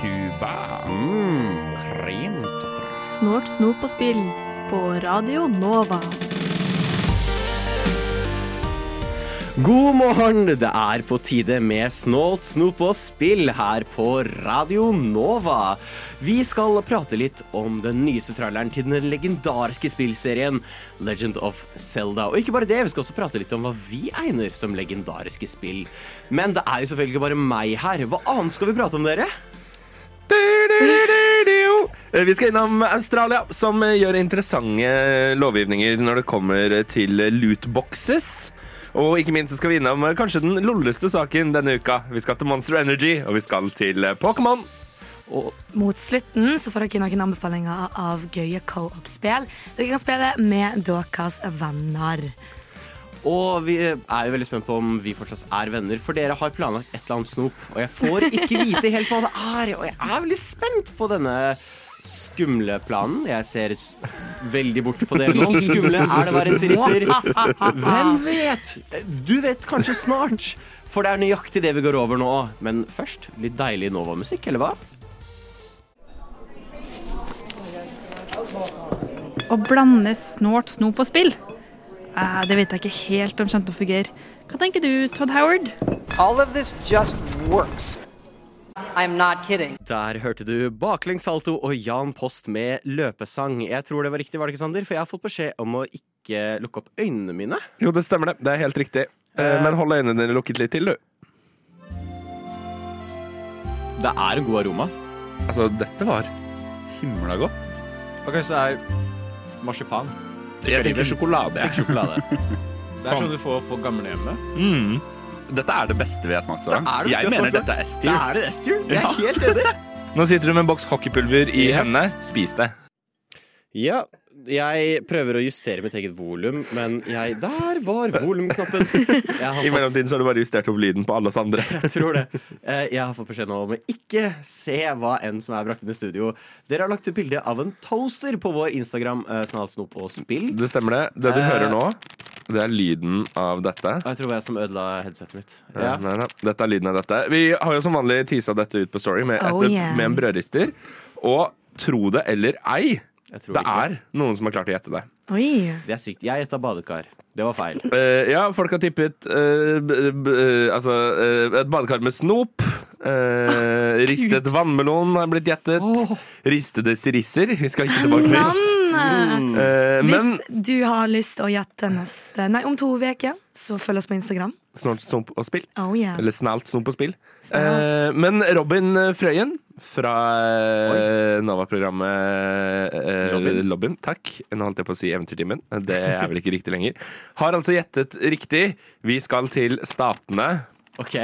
Cuba. Snort, snop og spill på Radio Nova. God morgen! Det er på tide med Snålt, snop og spill her på Radio Nova. Vi skal prate litt om den nyeste traileren til den legendariske spillserien Legend of Zelda. Og ikke bare det, vi skal også prate litt om hva vi egner som legendariske spill. Men det er jo selvfølgelig ikke bare meg her. Hva annet skal vi prate om, dere? Vi skal innom Australia, som gjør interessante lovgivninger når det kommer til lootboxes. Og ikke minst så skal vi innom eh, kanskje den lolleste saken denne uka. Vi skal til Monster Energy, og vi skal til eh, Pokémon. Og Mot slutten så får dere noen anbefalinger av gøye co-op-spill dere kan spille med deres venner. Og vi er jo veldig spent på om vi fortsatt er venner, for dere har planlagt et eller annet snop. Og jeg får ikke vite helt hva det er, og jeg er veldig spent på denne skumle planen. Jeg ser veldig bort på dere nå. Skumle, er det verdensrisser? Hvem vet? Du vet kanskje snart, for det er nøyaktig det vi går over nå. Men først litt deilig Nova-musikk, eller hva? Å blande snort, snop og spill? Eh, det vet jeg ikke helt om kommer å fungere. Hva tenker du, Todd Howard? All of this just works. I'm not kidding. Der hørte du baklengs salto og Jan Post med løpesang. Jeg tror det var riktig, var det ikke, Sander? For jeg har fått beskjed om å ikke lukke opp øynene mine. Jo, det stemmer det. Det er helt riktig. Eh, Men hold øynene dine lukket litt til, du. Det er en god aroma. Altså, dette var himla godt. Og kanskje det er marsipan. Jeg tenker sjokolade. jeg. Sjokolade. Det er sånn du får på gamlehjemmet. Mm. Dette er det beste vi har smakt så langt. Det er det Jeg mener smakt dette er Det S-tier. er det S-tier. Jeg er helt enig. Nå sitter du med en boks hockeypulver i Yes. hendene. Spis det. Ja, jeg prøver å justere mitt eget volum, men jeg Der var volumknappen. I mellomtiden så har du bare justert opp lyden på alle oss andre. Jeg tror det. Eh, Jeg har fått beskjed nå om å ikke se hva enn som er brakt inn i studio. Dere har lagt ut bilde av en toaster på vår Instagram, eh, Snart snop og spill. Det stemmer det. Det du Eh. hører nå, det er lyden av dette. Jeg tror det var jeg som ødela headsetet mitt. Ja. Nei, nei. Dette er lyden av dette. Vi har jo som vanlig tisa dette ut på Story med, Oh, yeah. med en brødrister. Og tro det eller ei, det ikke. er noen som har klart å gjette det. Oi. Det er sykt. Jeg gjetta badekar. Det var feil. Uh, ja, folk har tippet uh, b, b, eh, altså, et badekar med snop. Ah, ristet vannmelon har blitt gjettet. Ristede sirisser. Vi skal ikke tilbake dit. Navn! Eh, men Hvis du har lyst til å gjette neste Nei, om to uker, så følg oss på Instagram. Snålt, snop og spill. Oh yeah. Eller snalt snop og spill. Eh, men Robin Frøyen fra eh, Nova-programmet eh, Lobbyen. Lobbyen. Takk. Nå holdt jeg på å si Eventyrtimen. Det er vel ikke riktig lenger. Har altså gjettet riktig. Vi skal til Statene. OK.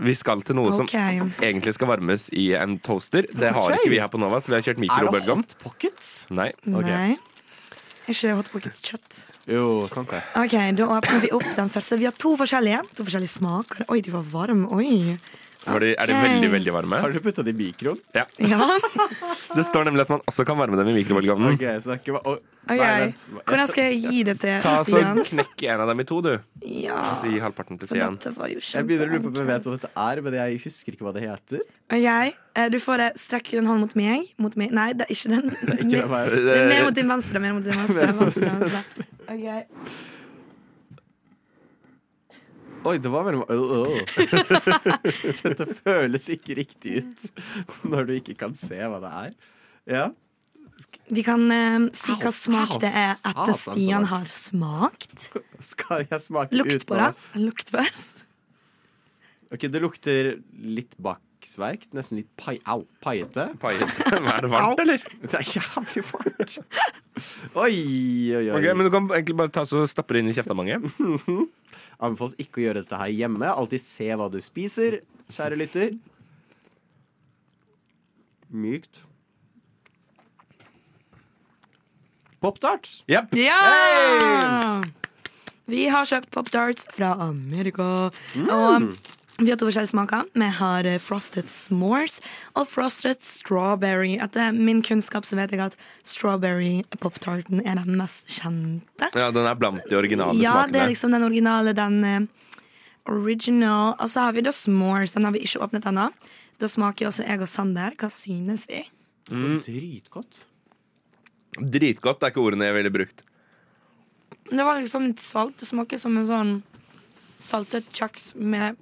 Vi skal til noe som egentlig skal varmes i en toaster. Det har okay. ikke vi her på Nova, så vi har kjørt Er det. Hot Pockets? Nei. Okay. Nei. Ikke Hot Pockets kjøtt. Jo, sant det. Ok, Da åpner vi opp den første. Vi har to forskjellige To forskjellige smaker. Oi, de var varme. Oi. Var de, er de veldig, veldig varme? Har du putta det i mikroen? Ja. Ja. Det står nemlig at man også kan varme dem i mikrobølgeovnen. Ok, så det er ikke Ok. Nei, vent. Hvordan skal jeg gi det til Ta så Stian? Knekk en av dem i to, du. Ja, Så gi halvparten til for Stian. dette var jo Jeg begynner å lure på om jeg vet hva dette er, men jeg husker ikke hva det heter. Ok, eh, Du får det. Strekk den hånden mot meg. Mot meg. Nei, det er ikke den. Det er ikke Det er mer mot din venstre. Mer mot din venstre, venstre, venstre. Ok. Oi, det var veldig øh, øh. Dette føles ikke riktig ut når du ikke kan se hva det er. Ja. Vi kan eh, si hva smak det er etter Stian har smakt. Skal jeg smake Lukt på det. Lukt først. Ok, Det lukter litt baksverk. Nesten litt pai au, paiete. Paiete? Er det varmt, eller? Det er jævlig varmt. Oi, oi, oi. Ok, men du kan egentlig bare ta så stappe det inn i kjefta mange. Anbefales ikke å gjøre dette her hjemme. Alltid se hva du spiser, kjære lytter. Mykt. Pop-tarts. Yep. Ja! Vi har kjøpt Pop Tarts fra Amerika. Og vi har to forskjellige smaker. Vi har eh, Frosted S'mores og Frosted Strawberry. Etter min kunnskap så vet jeg at strawberry pop-tarten er den mest kjente. Ja, den er blant de originale Ja, det er liksom den originale, den eh, original. Og så har vi da s'mores. Den har vi ikke åpnet ennå. Da smaker også jeg og Sander. Hva synes vi? Dritgodt. Dritgodt er ikke ordene jeg ville brukt. Det var liksom litt salt. Det smaker som en sånn saltet kjeks med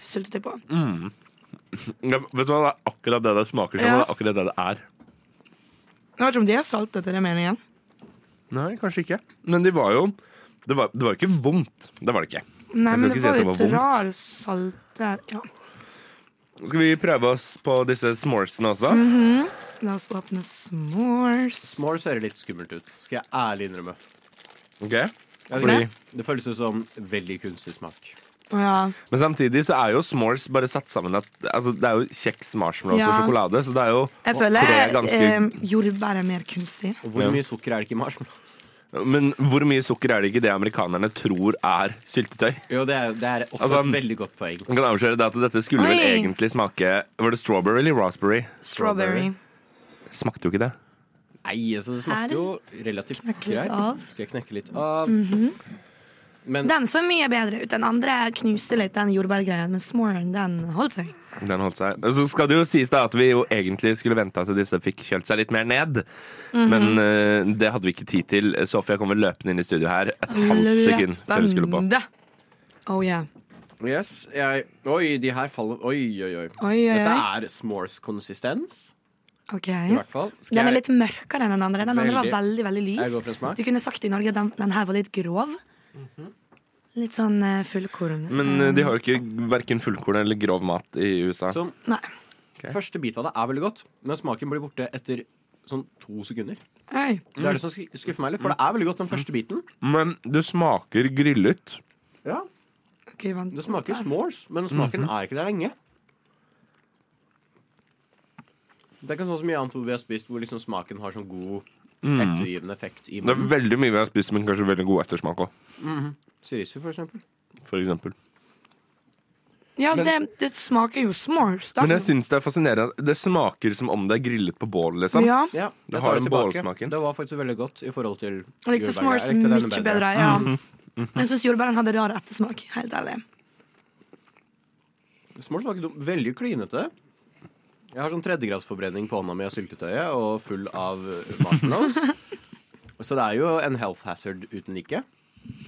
syltetøy på. Ja, vet du hva, det er akkurat det det smaker som, Ja. og det er akkurat det det er. Jeg vet ikke om de er salt etter det meningen? Nei, kanskje ikke. Men de var jo Det var, det var ikke vondt. Det var det ikke. Nei, men det var det litt rar salt Ja. Skal vi prøve oss på disse s'moresene også? La oss åpne s'mores. S'mores ser litt skummelt ut, skal jeg ærlig innrømme. Ok Fordi. Det føles ut som veldig kunstig smak. Ja. Men samtidig så er jo s'mores bare satt sammen at, altså, Det er jo kjeks, marshmallows og sjokolade, så det er jo Jeg tre føler ganske eh, jordbær er mer kunstig. Og hvor Ja. mye sukker er det ikke i marshmallows? Men hvor mye sukker er det ikke det amerikanerne tror er syltetøy? Jo, det er, det er også Altså, et veldig godt poeng. Man kan avsløre det at dette skulle vel egentlig smake Var det strawberry eller raspberry? Strawberry. Smakte jo ikke det. Nei, altså det smakte jo relativt greit. Skal jeg knekke litt av? Men Den så mye bedre ut. Den andre knuste litt, den jordbærgreien, men s'moren, den holdt seg. Den holdt seg. Og Så skal det jo sies da at vi jo egentlig skulle vente til disse fikk kjølt seg litt mer ned. Men uh, det hadde vi ikke tid til. Sofia kom vel løpende inn i studio her et halvt sekund før vi skulle på. Oh yeah. yes, jeg Oi, de her faller Oi, oi, oi. Oi, oi, Dette er s'mores-konsistens, Ok. i hvert fall. Skal Den er litt mørkere enn den andre. Den andre var Veldig. veldig veldig lys. Du kunne sagt i Norge at den, den her var litt grov. Litt sånn eh, fullkorn. Men eh, de har jo ikke verken fullkorn eller grov mat i USA. Så Nei. første bit av det er veldig godt, men smaken blir borte etter sånn to sekunder. Oi. Det er det som sk- skuffer meg litt, for det er veldig godt den første biten. Men det smaker grillet. Ja, Ok, vent. Det smaker s'mores, men smaken er ikke der lenge. Det er ikke sånn som mye annet hvor vi har spist hvor liksom smaken har sånn god ettergivende effekt i Det er munnen. veldig mye vi har spist, men kanskje veldig god ettersmak òg. Chorizo, for eksempel. For eksempel. Ja, det, det smaker jo s'mores, da. Men jeg syns det er fascinerende. Det smaker som om det er grillet på bål, liksom. ja. Ja, Det har den bålsmaken. Det var faktisk veldig godt i forhold til jordbær. Jeg likte s'mores mye bedre. Ja. Jeg syns jordbæren hadde rar ettersmak. Helt ærlig. S'mores var ikke. Veldig klinete. Jeg har sånn tredjegradsforbrenning på hånda mi av syltetøyet og full av marshmallows. Så det er jo en health hazard uten like.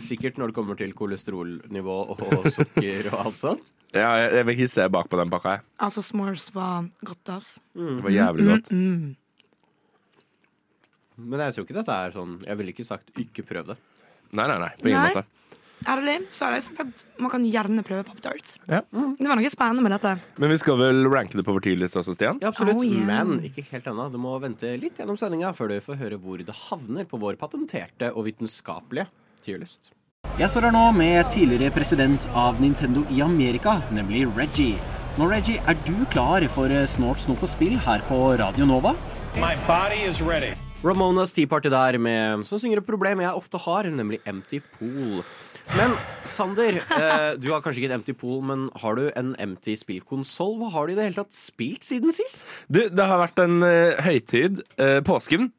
Sikkert når det kommer til kolesterolnivå og sukker og alt sånt. Ja, jeg, jeg vil ikke se bak på den pakka. jeg. Altså, s'mores var godt, ass. Det var jævlig godt. Mm. Men jeg tror ikke dette er sånn Jeg ville ikke sagt 'ikke prøv det'. Nei, nei, nei. På ingen Nei. måte. Ærlig så har jeg sagt at man kan gjerne prøve Pop Tarts. Ja. Det var noe spennende med dette. Men vi skal vel ranke det på vår tidligste også, Stian? Ja, absolutt. Oh, yeah. Men ikke helt ennå. Du må vente litt gjennom sendinga før du får høre hvor det havner på vår patenterte og vitenskapelige tierlist. Jeg står her nå med tidligere president av Nintendo i Amerika, nemlig Reggie. Nå, Reggie, er du klar for eh, Snort snop og spill her på Radio Nova? My body is ready. Ramonas Tea Party der med, som synger et problem jeg ofte har, nemlig Empty Pool. Men Sander, eh, du har kanskje ikke et Empty Pool, men har du en Empty spillkonsoll? Hva har du i det hele tatt spilt siden sist? Du, det har vært en eh, høytid, eh, påsken.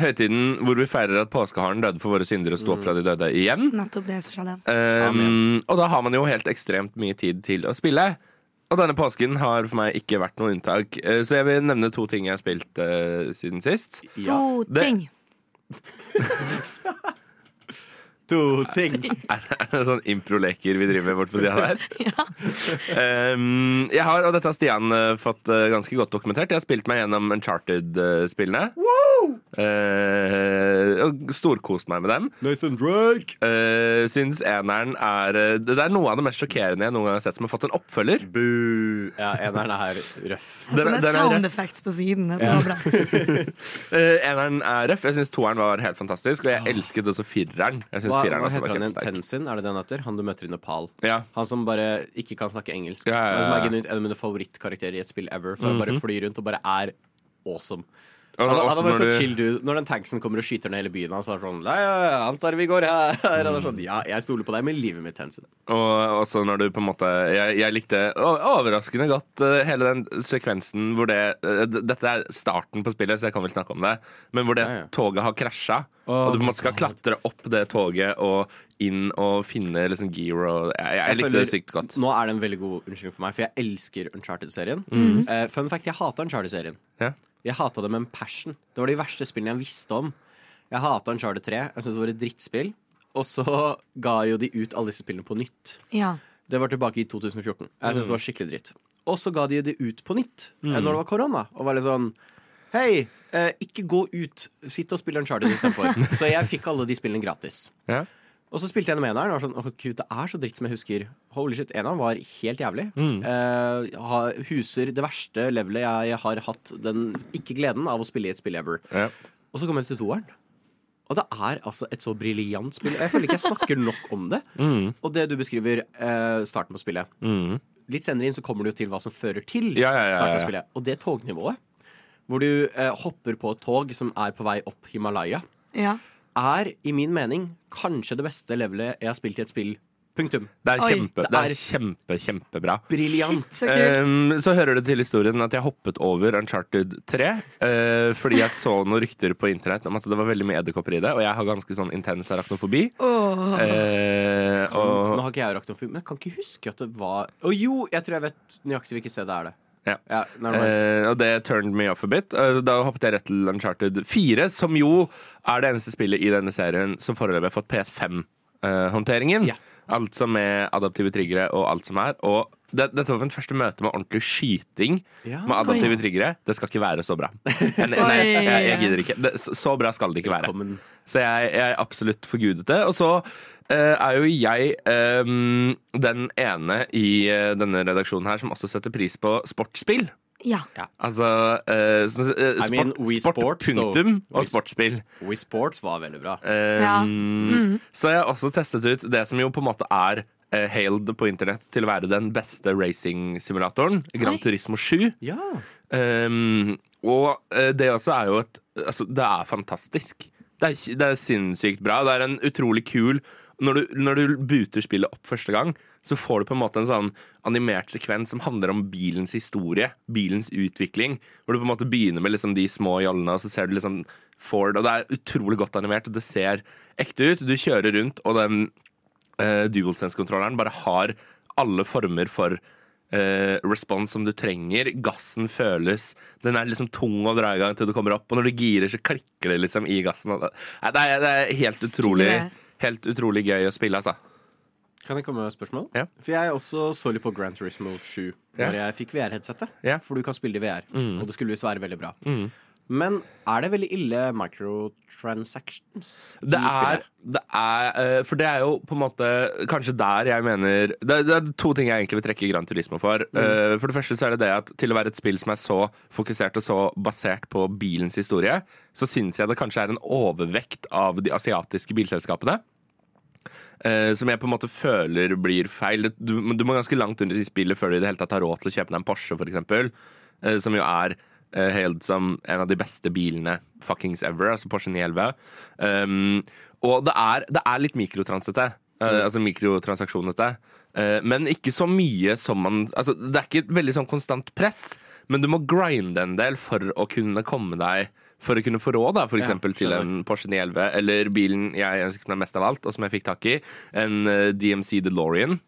Høytiden hvor vi feirer at påskeharen døde for våre synder og sto opp fra de døde igjen. Nettopp det som skjedde. Um, og da har man jo helt ekstremt mye tid til å spille. Og denne påsken har for meg ikke vært noe unntak. Eh, Så jeg vil nevne to ting jeg har spilt uh, siden sist. To det- ting. To ting. Er det sånn improleker vi driver med bort på sida der? Um, jeg har, og dette har Stian eh, fått eh, ganske godt dokumentert, jeg har spilt meg gjennom Uncharted-spillene. Uh, og storkost meg med dem. Nathan Drake. Uh, syns eneren er eh, Det er noe av det mest sjokkerende jeg noen gang har sett som har fått en oppfølger. Bu. Ja, eneren er røff. Den- Sånne er sound effects på siden. Det var bra. Eneren er røff. Jeg syns toeren var helt fantastisk, og jeg elsket også fireren. Jeg synes Hva, fireren hva heter han igjen? Tenzin? Er det det han heter? Han du møter i Nepal. Ja. Han som bare ikke kan snakke engelsk. Ja, ja, ja. Men som er genuint en av mine favorittkarakterer i et spill ever. For han bare flyr rundt og bare er awesome. Han, han også er når så chill dude. Når den tanksen kommer og skyter ned hele byen hans, så er sånn Nei, jeg antar vi går her. Er sånn, ja, jeg stoler på deg med livet mitt, Hensen. Og også når du på en måte Jeg, jeg likte overraskende godt eh, hele den sekvensen hvor det eh, Dette er starten på spillet, så jeg kan vel snakke om det. Men hvor det Ja, ja. toget har krasja, Oh og du på en måte skal klatre opp det toget og inn og finne liksom gear og Jeg, jeg, Jeg likte føler- det sykt godt. Nå er det en veldig god unnskyldning for meg, for jeg elsker Uncharted-serien. Eh, fun fact, jeg hater Uncharted-serien. Ja. Jeg hata det med en passion. Det var de verste spillene jeg visste om. Jeg hata Uncharted 3. Jeg syntes det var et drittspill. Og så ga jo de ut alle disse spillene på nytt. Ja. Det var tilbake i 2014. Jeg synes det var skikkelig dritt. Og så ga de det ut på nytt mm. når det var korona. Og var litt sånn Hei, eh, ikke gå ut. Sitt og spill Uncharted istedenfor. så jeg fikk alle de spillene gratis. Ja. Og så spilte jeg gjennom eneren og var sånn Åh, gud, det er så dritt som jeg husker. Holy shit, Eneren var helt jævlig. Eh, ha- huser det verste levelet jeg har hatt den ikke gleden av å spille i et spill ever. Ja. Og så kom jeg til toeren. Og det er altså et så briljant spill. Jeg føler ikke jeg snakker nok om det. Mm. Og det du beskriver, eh, starten på spillet Mm. Litt senere inn så kommer du jo til hva som fører til Ja, ja, ja, starten på spillet. Og det tognivået, hvor du eh, hopper på et tog som er på vei opp Himalaya, ja. Er i min mening kanskje det beste levelet jeg har spilt i et spill. Punktum. Det er kjempe, Det det er- er kjempe, kjempebra. Briljant. Shit, så. Um, så hører det til historien at jeg hoppet over Uncharted 3 uh, fordi jeg så noen rykter på internett om at det var veldig mye edderkopper i det, og jeg har ganske sånn intens arachnofobi. Oh. Uh, Nå og, har ikke jeg arachnofobi, men jeg kan ikke huske at det var Å jo, jeg tror jeg vet nøyaktig hvilket sted det er. det Ja. ja eh, og det turned me off a bit. Eh, Da hoppet jeg rett til Uncharted 4, som jo er det eneste spillet i denne serien som foreløpig har fått PS5-håndteringen. Ja. Altså med adaptive triggere og alt som er. Og det, dette var mitt første møte med ordentlig skyting Ja. med adaptive triggere. Det skal ikke være så bra. Nei, nei, jeg, jeg gidder ikke. Det, så, så bra skal det ikke være. Velkommen. Så jeg, jeg er absolutt forgudet det. Og så uh, er jo jeg um, den ene i uh, denne redaksjonen her som også setter pris på sportsspill. Ja. Altså uh, eh, I mean, sport Sports, punktum though. og sportsspill. We Sports var veldig bra. Um, Ja. Mm. Så jeg har også testet ut det som jo på en måte er eh, hailed på internett til å være den beste racing-simulatoren, Gran. Turismo 7. Ja. Um, og uh, det også er jo et Altså, det er fantastisk. Det er, det er sinnssykt bra. Det er en utrolig kul når du, når du booter spillet opp første gang, så får du på en måte en sånn animert sekvens som handler om bilens historie, bilens utvikling. Hvor du på en måte begynner med liksom de små jollene, og så ser du liksom Ford, og det er utrolig godt animert, og det ser ekte ut. Du kjører rundt, og den uh, DualSense-kontrolleren bare har alle former for uh, respons som du trenger. Gassen føles Den er liksom tung å dra i gang til du kommer opp, og når du girer, så klikker det liksom i gassen. Det er, det er helt utrolig Helt utrolig gøy å spille, altså. Kan jeg komme med et spørsmål? Ja. For jeg også så litt på Grand Turismo 7 Ja. jeg fikk VR-headsetet. Ja. For du kan spille i VR, Mm. og det skulle visst være veldig bra. Mm. Men er det veldig ille microtransactions Det er, det er eh, For det er jo på en måte kanskje der jeg mener Det, er- det er to ting jeg egentlig vil trekke Gran Turismo for. Eh, For det første så er det det at til å være et spill som er så fokusert og så basert på bilens historie, så syns jeg det kanskje er en overvekt av de asiatiske bilselskapene. Uh, som jeg på en måte føler blir feil. Du, du må ganske langt under i spillet før du i det hele tatt har råd til å kjøpe deg en Porsche, eksempel. eh, som jo er uh, hailed som en av de beste bilene fuckings ever, altså Porsche 911. Um, og det er, det er litt mikrotransete. Mm. Altså mikrotransaksjonete. Uh, men ikke så mye som man altså, Det er ikke et veldig sånn konstant press, men du må grinde en del for å kunne komme deg for å kunne få råd da, for Ja, eksempel til en Porsche 911, eller bilen jeg ønsket meg mest av alt, og som jeg fikk tak i, en eh, DMC DeLorean.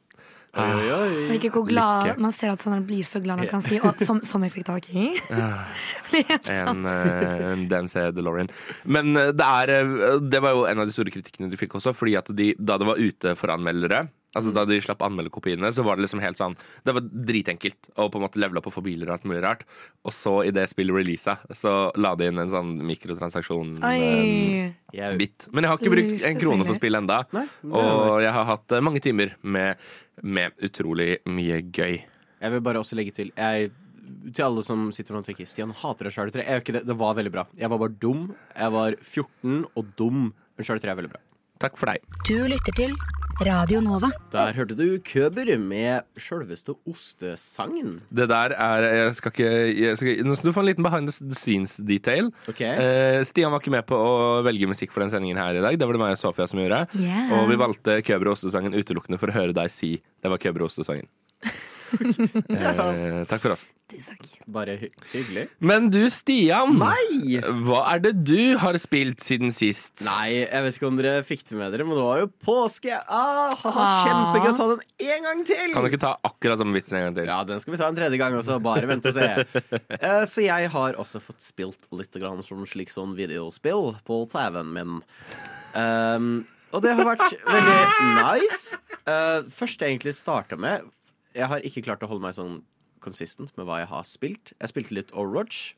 Oi, oi, oi. Ikke hvor glad lykke. Man ser at sånn blir så glad når han kan si oh, som, som jeg fikk tak i. Helt sånn. En, eh, en DMC DeLorean. Men eh, det er eh, Det var jo en av de store kritikkene de fikk også, fordi at de, da det var ute for anmeldere Altså Da de slapp anmeldekopiene, så var det liksom helt sånn Det var dritenkelt å på en måte levele opp og få biler og alt mulig rart. Og så, i det spillet releasa, så la de inn en sånn mikrotransaksjon-bit. Men jeg har ikke brukt en krone på spillet enda Nei, Og jeg har hatt mange timer med, med utrolig mye gøy. jeg vil bare også legge til jeg, Til alle som sitter og tenker Stian hater deg 3. Jeg gjør ikke det. Det var veldig bra. Jeg var bare dum. Jeg var 14 og dum. Men 3 er veldig bra. Takk for deg. Du lytter til Radio Nova. Der hørte du Køber med sjølveste ostesangen. Det der er Jeg skal ikke, jeg skal, ikke Nå skal du få en liten behind the scenes-detail. Ok. Eh, Stian var ikke med på å velge musikk for den sendingen her i dag. Det var det meg og Sofia som gjorde. Yeah. Og vi valgte Køber og ostesangen utelukkende for å høre deg si det var Køber og ostesangen. eh, takk for oss. Bare hy hyggelig. Men du, Stian. Nei! Hva er det du har spilt siden sist? Nei, jeg vet ikke om dere fikk det med dere, men det var jo påske. Ah, haha, kjempegøy å ta den en gang til! Kan du ikke ta akkurat samme vitsen en gang til? Ja, den skal vi ta en tredje gang også. Bare vent og se. uh, så jeg har også fått spilt litt grann som slik sånn videospill på TV-en min. Um, og det har vært veldig nice. Uh, først jeg egentlig starta med Jeg har ikke klart å holde meg sånn consistent med hva jeg har spilt. Jeg spilte litt Overwatch.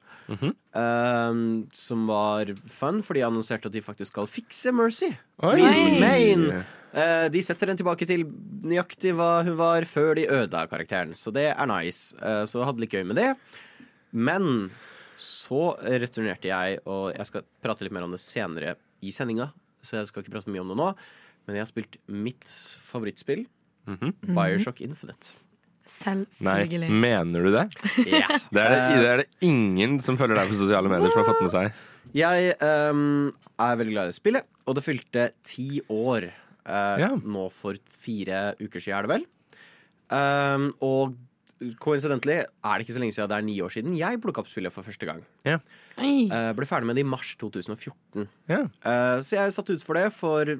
um, som var fun, fordi jeg annonserte at de faktisk skal fikse Mercy. Eh, de setter den tilbake til nøyaktig hva hun var før de ødela karakteren. Så det er nice. Uh, så hadde litt gøy med det. Men så returnerte jeg, og jeg skal prate litt mer om det senere i sendinga. Så jeg skal ikke prate for mye om det nå. Men jeg har spilt mitt favorittspill, Bioshock Infinite. Nei, mener du det? Ja. Det er det, det er det ingen som følger deg på sosiale medier som har fått med seg. Jeg um, er veldig glad i spillet, og det fylte ti år uh, Ja. nå for fire uker siden, er det vel. Um, og coincidentally er det ikke så lenge siden det er ni år siden jeg plukka opp spillet for første gang. Ja. Oi. Eh, ble ferdig med det i mars 2014. Ja. Uh, så jeg satt ut for det, for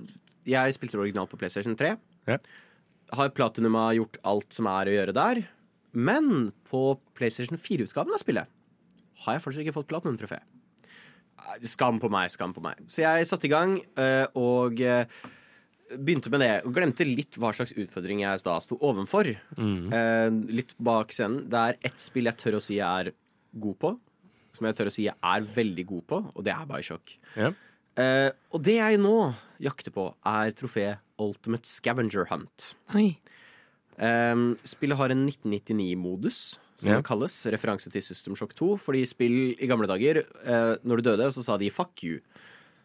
jeg spilte originalt på PlayStation 3. Ja. Har Platinum gjort alt som er å gjøre der. Men på PlayStation 4-utgaven av spillet har jeg fortsatt ikke fått Platinum-trofé. Skam på meg, skam på meg. Så jeg satte i gang uh, og uh, begynte med det. Og glemte litt hva slags utfordring jeg da sto ovenfor. Eh, litt bak scenen. Det er ett spill jeg tør å si jeg er god på. Som jeg tør å si jeg er veldig god på, og det er Bioshock. Yeah. Og det jeg nå jakter på, er trofé Ultimate Scavenger Hunt. Oi. Um, spillet har en 1999-modus, som Ja. det kalles. Referanse til System Shock 2. Fordi spill i gamle dager, uh, når du døde, så sa de 'fuck you'.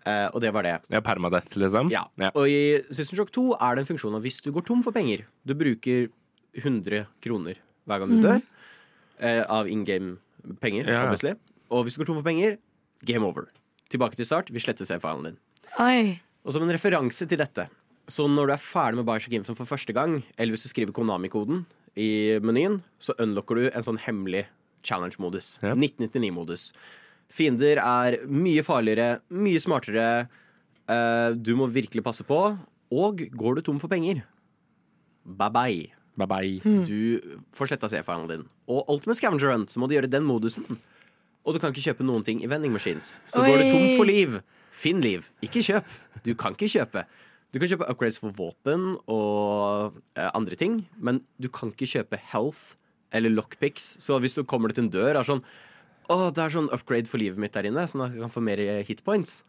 Uh, og det var det. Ja, Permadeath, liksom? Ja. Og i System Shock 2 er det en funksjon av hvis du går tom for penger Du bruker 100 kroner hver gang du dør uh, av in game-penger, Ja. obviously. Og hvis du går tom for penger, game over. Tilbake til start. Vi sletter save-filen din. Oi. Og som en referanse til dette Så når du er ferdig med Bioshock Infinite for første gang, eller hvis du skriver Konami-koden i menyen, så unlocker du en sånn hemmelig challenge-modus. Ja. 1999-modus. Fiender er mye farligere, mye smartere. eh, du må virkelig passe på. Og går du tom for penger, bye bye. Bye bye. Du får sletta C-filen din. Og Ultimate Scavenger Hunt, så må du gjøre den modusen. Og du kan ikke kjøpe noen ting i vending machines. Så går du tom for liv. Finn liv. Ikke kjøp. Du kan ikke kjøpe. Du kan kjøpe upgrades for våpen og eh, andre ting, men du kan ikke kjøpe health eller lockpicks. Så hvis du kommer til en dør er sånn Å, det er sånn upgrade for livet mitt der inne, sånn at jeg kan få mer eh, hitpoints.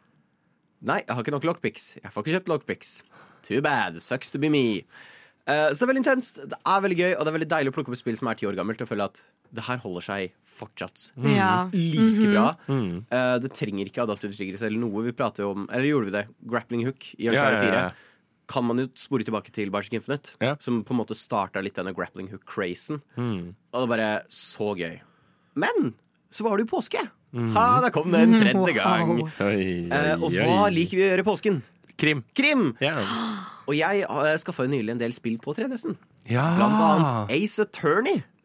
Nei, jeg har ikke nok lockpicks. Jeg får ikke kjøpt lockpicks. Too bad. Sucks to be me. Eh, så det er veldig intenst. Det er veldig gøy, og det er veldig deilig å plukke opp et spill som er ti år gammelt, og føle at det her holder seg fortsatt mm. like bra. Mm. Uh, det trenger ikke adaptive triggers eller noe. Vi prater jo om Eller gjorde vi det? Grappling hook i Ja, Uncharted ja, 4. ja. Kan man jo spore tilbake til Bioshock Infinite, Ja. som på en måte starta litt denne grappling hook-crazen. Mm. Og det er bare så gøy. Men så var det jo påske! Mm. Ha, der kom det en tredje gang. Wow. Oi, Eh, og hva liker vi å gjøre i påsken? Krim. Krim! Yeah. Og jeg uh, skaffa jo nylig en del spill på 3DS-en. ja. Blant annet Ace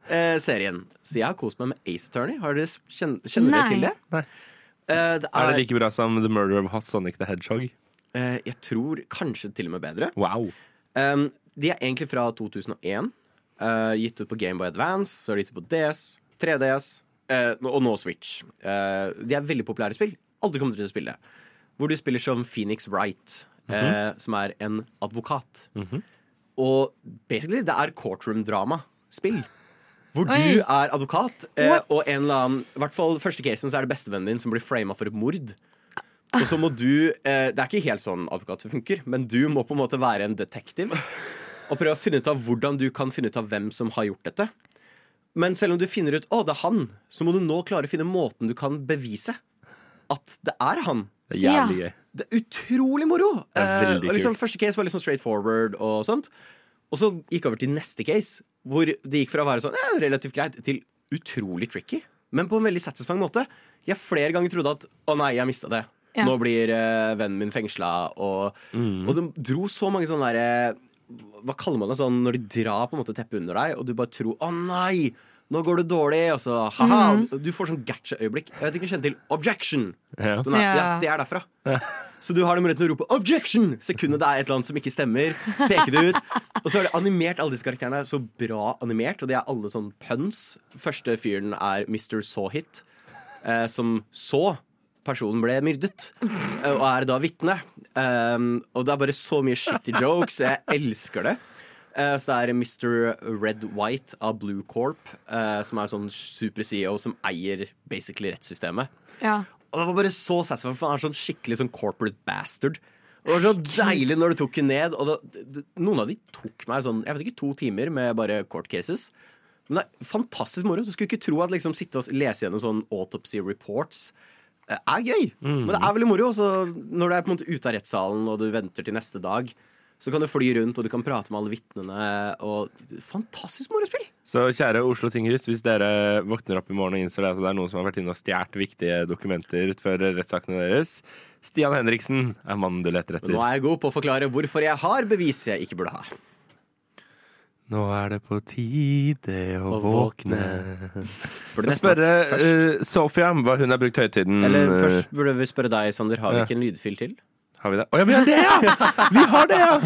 Attorney-serien. Så jeg har kost meg med Ace Attorney. Har dere, kjenner, kjenner dere til det? Nei. Eh, det Er er, det like bra som The Murder of Sonic the Hedgehog? eh, jeg tror kanskje til og med bedre. Wow. Um, de er egentlig fra 2001. eh, gitt ut på Gameboy Advance, så er de gitt ut på DS, 3DS eh, og nå Switch. Eh, de er veldig populære spill. Aldri kommet til å spille. Hvor du spiller som Phoenix Wright, eh, som er en advokat. Og basically, det er courtroom-drama-spill. Hvor Oi. du er advokat, eh, og en eller annen I hvert fall første casen så er det bestevennen din som blir frama for et mord. Og så må du eh, Det er ikke helt sånn advokat funker, men du må på en måte være en detektiv. Og prøve å finne ut av hvordan du kan finne ut av hvem som har gjort dette. Men selv om du finner ut å det er han, så må du nå klare å finne måten du kan bevise at det er han. Det er jævlig gøy. Det er utrolig moro. Det er Eh, veldig og liksom, kult. første case var litt sånn straight forward og sånt. Og så gikk jeg over til neste case, hvor det gikk fra å være sånn ja, relativt greit til utrolig tricky. Men på en veldig satisfying måte. Jeg flere ganger trodde at å nei, jeg mista det. Ja. Nå blir uh, vennen min fengsla. Og, Mm. og de dro så mange sånne derre Hva kaller man det sånn når de drar på en måte teppet under deg, og du bare tror å nei, nå går det dårlig, og så ha-ha. Du får sånn gatcha-øyeblikk. Jeg vet ikke om du kjenner til objection. Ja. Den er, ja. Ja. det er derfra. Så du har den muligheten til å rope 'objection' sekundet det er et eller annet som ikke stemmer. Peker det ut. Og så er det animert, alle disse karakterene er så bra animert, og de er alle sånn puns. Første fyren er Mr. Sawhit, eh, som så personen ble myrdet, eh, og er da vitne. Um, og det er bare så mye shitty jokes. Jeg elsker det. Eh, så det er Mr. Red White av Blue Corp, uh, som er sånn super-CEO som eier basically rettssystemet. Ja. Og det var bare så sassy, for han er sånn skikkelig sånn corporate bastard. Det var så deilig når du tok den ned. Og det, det, noen av de tok meg sånn, jeg vet ikke, to timer med bare court cases. Men det er fantastisk moro. Du skulle ikke tro at liksom sitte og lese gjennom sånn autopsy reports eh, er gøy. Men det er veldig moro. Også når du er på en måte ute av rettssalen og du venter til neste dag, så kan du fly rundt og du kan prate med alle vitnene. Og fantastisk morospill! Så kjære Oslo tinghus, hvis dere våkner opp i morgen og innser det at det er noen som har vært inne og stjålet viktige dokumenter før rettssakene deres, Stian Henriksen er mannen du leter etter. nå er jeg god på å forklare hvorfor jeg har bevis jeg ikke burde ha. Nå er det på tide å Å våkne. Burde spørre uh, eh, Sofia hva hun har brukt høytiden. Eller eh, først burde vi spørre deg, Sander. Har vi Ja. ikke en lydfil til? Har vi det? Å ja, vi har det, ja! Vi har det, ja!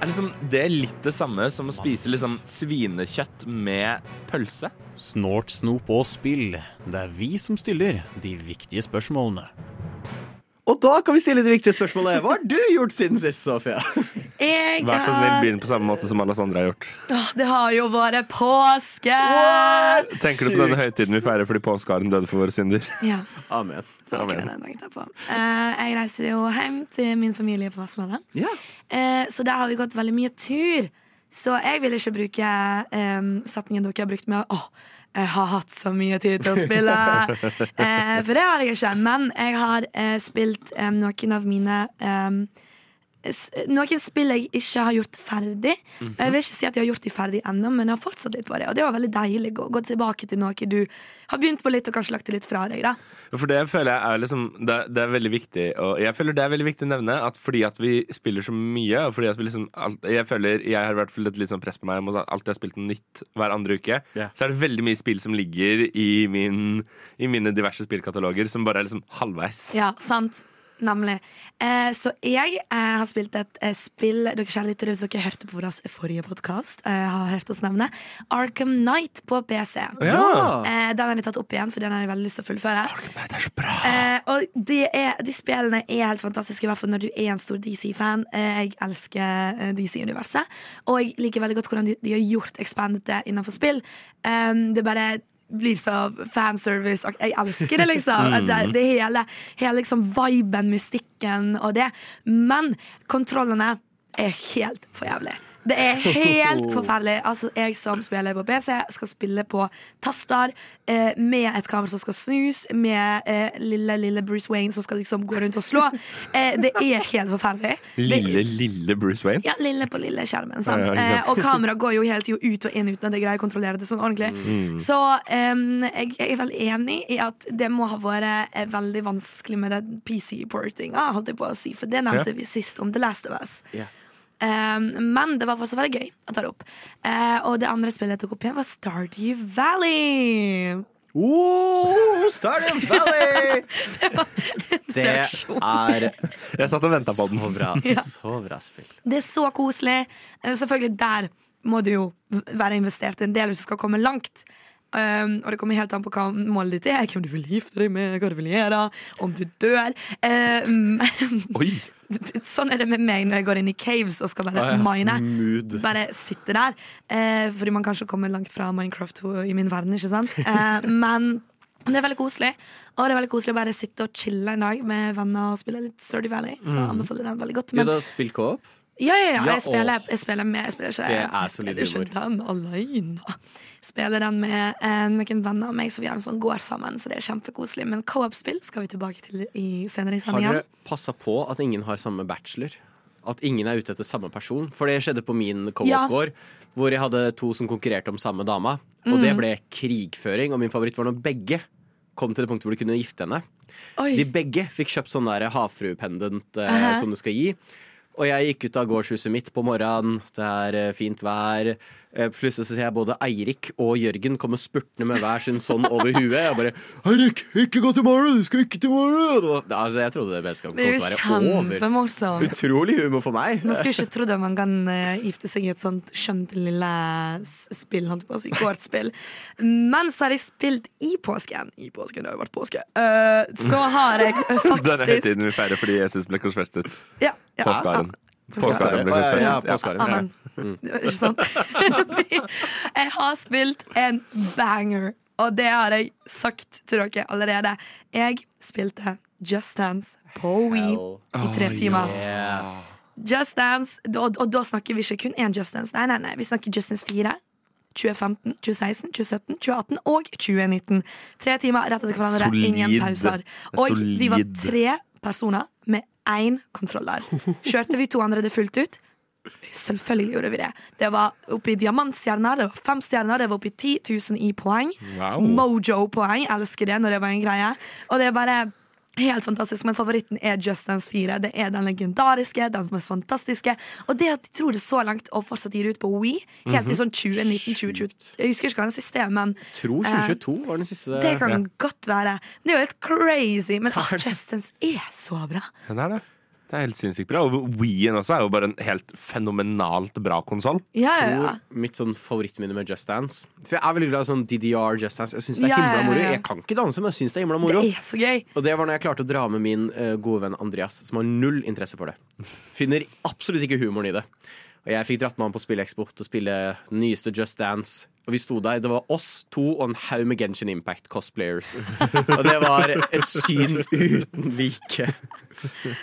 Er liksom det litt det samme som å spise liksom svinekjøtt med pølse? Snort, snop og spill. Det er vi som stiller de viktige spørsmålene. Og da kan vi stille det viktige spørsmålet. Hva har du gjort siden sist, Sofia? Jeg, Vær så snill, begynn på samme måte som alle andre har gjort. åh, det har jo vært påske! Tenker du på denne høytiden vi feirer fordi påskeharen døde for våre synder? Ja, Amen. Amen. jeg. Eh, jeg reiser jo hjem til min familie på Vestlandet. Ja. Eh, så der har vi gått veldig mye tur. Så jeg vil ikke bruke um, setningen dere har brukt med Åh, jeg har hatt så mye tid til å spille. uh, for det har jeg ikke. Men jeg har uh, spilt um, noen av mine s- noen spill jeg ikke har gjort ferdig. Jeg vil ikke si at jeg har gjort de ferdig ennå, men jeg har fortsatt litt på det. Og det var veldig deilig å gå tilbake til noe du har begynt på litt, og kanskje lagt det litt fra deg. da For det føler jeg er liksom det, det er veldig viktig Og jeg føler det er veldig viktig å nevne At fordi at vi spiller så mye Og fordi at vi liksom alt, Jeg føler Jeg har i hvert fall et litt sånn press på meg Om at alltid har spilt noe nytt hver andre uke Yeah. Så er det veldig mye spill som ligger i, min, I mine diverse spillkataloger Som bare er liksom halvveis Ja, sant. Nemlig. Eh, så jeg eh, har spilt et eh, spill Dere kjære lyttere, hvis dere hørte på vår forrige podkast, eh, har hørt oss nevne Arkham Knight på PC. Ja. Eh, den har jeg tatt opp igjen, for den har jeg veldig lyst til å fullføre. Arkham Det er så bra Eh, og de, er, de spillene er helt fantastiske, i hvert fall når du er en stor DC-fan. Jeg elsker DC-universet. Og jeg liker veldig godt hvordan de, de har gjort expanded det innenfor spill. det det bare blir så fanservice. Jeg elsker det, liksom. Det, det hele, hele liksom viben, mystikken og det. Men kontrollene er helt for jævlig. Det er helt forferdelig. Altså, jeg som spiller på PC, skal spille på taster eh, med et kamera som skal snus, med eh, lille, lille Bruce Wayne som skal liksom gå rundt og slå. Eh, det er helt forferdelig. Lille, lille Bruce Wayne ja, lille på lille skjermen. Sant? Ja, ja. Eh, og kameraet går jo hele tida ut og inn uten at jeg greier å kontrollere det sånn ordentlig. Mm. Så jeg, jeg er veldig enig i at det må ha vært eh, veldig vanskelig med den PC-portinga, holdt jeg på å si, for det nevnte Ja. vi sist om The Last of Us. Ja. Um, men det var fortsatt veldig gøy å ta det opp. Eh, og det andre spillet jeg tok opp igjen, var Stardew Valley. Oh, Stardew Valley! Det var en det er Jeg satt og ventet på den så bra. Ja. Så bra spill. Det er så koselig. Eh, selvfølgelig, der må du jo være investert en del hvis du skal komme langt. Um, og det kommer helt an på hva målet ditt er, hvem du vil gifte deg med, hva du vil gjøre, om du dør. Um, Oi sånn er det med meg når jeg går inn i caves og skal bare mine. Mood. Bare sitte der. Eh, fordi man kanskje kommer langt fra Minecraft i min verden, ikke sant? Eh, men det er veldig koselig. Og det er veldig koselig å bare sitte og chille en dag med venner og spille litt Sturdy Valley. Så jeg anbefaler den veldig godt. Ja, Men da spill co-op. Ja, ja, ja. Ja, Jeg spiller, jeg spiller med. Jeg spiller ikke, Det er solid jeg spiller ikke den alene. Spiller den med eh, noen venner av meg, så vi har en sånn går sammen. Så det er kjempekoselig. Men co-op-spill skal vi tilbake til i senere i Har sendinga. dere passa på at ingen har samme bachelor? At ingen er ute etter samme person? For det skjedde på min co-op-gård, hvor jeg hadde to som konkurrerte om samme dama. Og det Mm. ble krigføring, og min favoritt var når begge kom til det punktet hvor de kunne gifte henne. Oi. De begge fikk kjøpt sånn der havfruependent eh, som du skal gi. Og jeg gikk ut av gårdshuset mitt på morgenen, det er eh, fint vær. Eh, Plutselig så ser jeg både Eirik og Jørgen komme spurtende med hver sin sånn over huet. Jeg bare 'Eirik, ikke gå til morgen! Du skal ikke til morgen!' Altså, jeg trodde det vennskapet Det kom til å være over. kjempemorsomt. Utrolig humor for meg. Man skulle ikke trodd at man kan uh, gifte seg i et sånt skjønt lille spill, holdt jeg på å si, kortspill. Men så har jeg spilt i påsken. I påsken, det har jo vært påske. Uh, så har jeg faktisk Denne høytiden vi feirer fordi Jesus ble korsfestet. Ja, ja, Påskeharen. Påskeharen. Påskeharen ble Ja, ja, ja, var ikke sant? jeg har spilt en banger, og det har jeg sagt til dere allerede. Jeg spilte Just Dance på Wii i tre timer. Yeah. Just Dance, og, og da snakker vi ikke kun én Just Dance. Nei, nei, nei, vi snakker Just Dance 4. 2015, 2016, 2017, 2018 og 2019. Tre timer rett etter hverandre. Solid. Ingen pauser. Og Solid. Vi var tre personer med én kontroller. Kjørte vi to andre det fullt ut? Selvfølgelig gjorde vi det. Det var oppe i diamantstjerner, det var fem stjerner, det var oppe i 10 000 i poeng. Wow. Mojo-poeng. Elsker det når det var en greie. Og det er bare helt fantastisk. Men favoritten er Just Dance 4. Det er den legendariske, den mest fantastiske. Og det at de tror det så langt og fortsatt gir ut på Wii, helt til sånn 2019-2020 Jeg husker ikke hva den siste er, men Tror 2022 var den siste. det kan godt være. Det er jo helt crazy. Men Just Dance er så bra. Den er det. Det er helt sinnssykt bra. Og Wii-en også er jo bare en helt fenomenalt bra konsoll. Ja, ja, ja. mitt sånn favorittminne med Just Dance For jeg er veldig glad i sånn DDR Just Dance. Jeg synes det er Ja, himla moro. ja. Jeg kan ikke danse, men jeg syns det er himla moro. Det er så gøy. Og det var når jeg klarte å dra med min uh, gode venn Andreas, som har null interesse for det. Finner absolutt ikke humoren i det. Og jeg fikk dratt med han på Spilleeksport og spille nyeste Just Dance. Og vi sto der, Det var oss to og en haug med Genshin Impact cosplayers. og det var et syn uten like.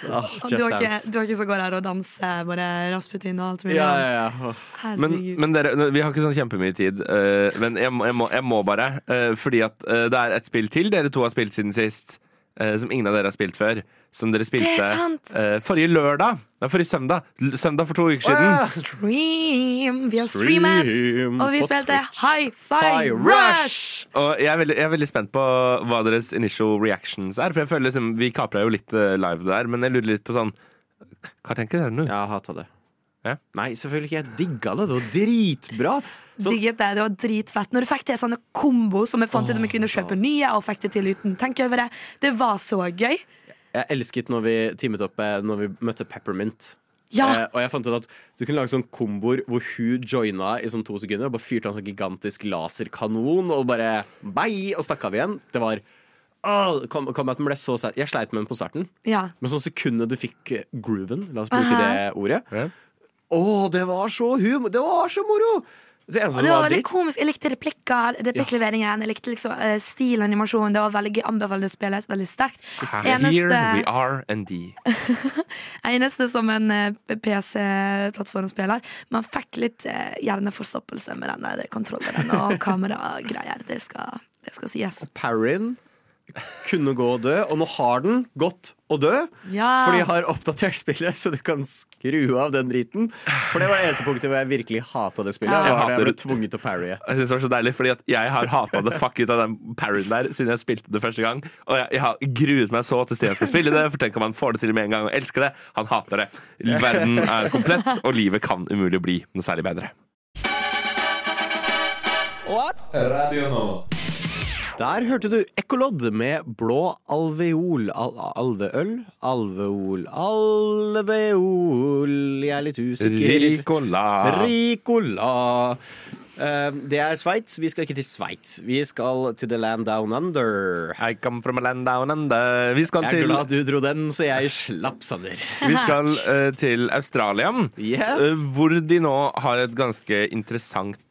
Ah, du har, ikke, du har ikke så går her og danser bare Rasputin og alt mulig Ja, annet. ja, ja. Men, men dere, vi har ikke sånn kjempemye tid. eh, men jeg må, jeg, må, jeg må bare. eh, fordi at eh, det er et spill til dere to har spilt siden sist. Eh, som ingen av dere har spilt før. Som dere spilte eh, forrige lørdag. Nei, forrige søndag. L søndag for to uker siden. Stream! Vi har streamet, Stream og vi spilte Twitch. High Five Fi Rush! Og jeg er, veldig, jeg er veldig spent på hva deres initial reactions er. For jeg føler liksom, Vi kapra jo litt eh, live der, men jeg lurer litt på sånn Hva tenker dere nå? Jeg har hata det. Ja? Nei, selvfølgelig ikke. Jeg digga det. Det var dritbra. Så- Digget det, det var dritfett. Når du fikk til sånne kombo som vi fant ut om vi kunne kjøpe nye, og fikk det til uten tenke over det. Det var så gøy. Jeg elsket når vi teamet opp eh, Når vi møtte Peppermint. Ja. Eh, og jeg fant ut at du kunne lage sånn komboer hvor hun joina i sånn to sekunder og bare fyrte en sånn gigantisk laserkanon og bare Bei! og stakk av igjen. Det var Åh, kom, kom at den ble så sær- Jeg sleit med den på starten, Ja. men sånn sekundet du fikk eh, grooven, la oss bruke Aha. det ordet Ja. Å, det var så humor! Det var så moro! Det eneste det var var veldig dritt komisk. Jeg likte replikker, replikkleveringen. Jeg likte liksom uh, stilen, animasjonen. Det var veldig gøy. Anbefaler det spillet veldig sterkt. Here we Eneste, are the. eneste som en uh, PC-plattformspiller Man fikk litt uh, hjerneforstoppelse med den der kontrolleren og kameragreier. Det skal, det skal sies. Parryen kunne gå og dø, og nå har den gått og dø. Ja. Fordi jeg har oppdatert spillet, så du kan skru av den driten. For det var det eneste punktet hvor jeg virkelig hata det spillet. Ja. Var Jeg jeg ble tvunget til å parrye. Jeg synes det var så deilig, fordi at jeg har hata det fuck ut av den parryen der siden jeg spilte det første gang. Og jeg, jeg har gruet meg så til Stian skal spille det, for tenk om han får det til med en gang og elsker det. Han hater det. Verden er komplett, og livet kan umulig bli noe særlig bedre. What? Radio Nova. Der hørte du Ekkolodd med blå alveol. Al alveøl? Alveol Alveol Jeg er litt usikker. Ricola. Ricola. Uh, det er Sveits. Vi skal ikke til Sveits. Vi skal til the land down under. I come from a land down under. Vi skal Jeg er til, glad du dro den, så jeg slapp, Sander. vi skal, uh, til Australia. Yes. uh, hvor de nå har et ganske interessant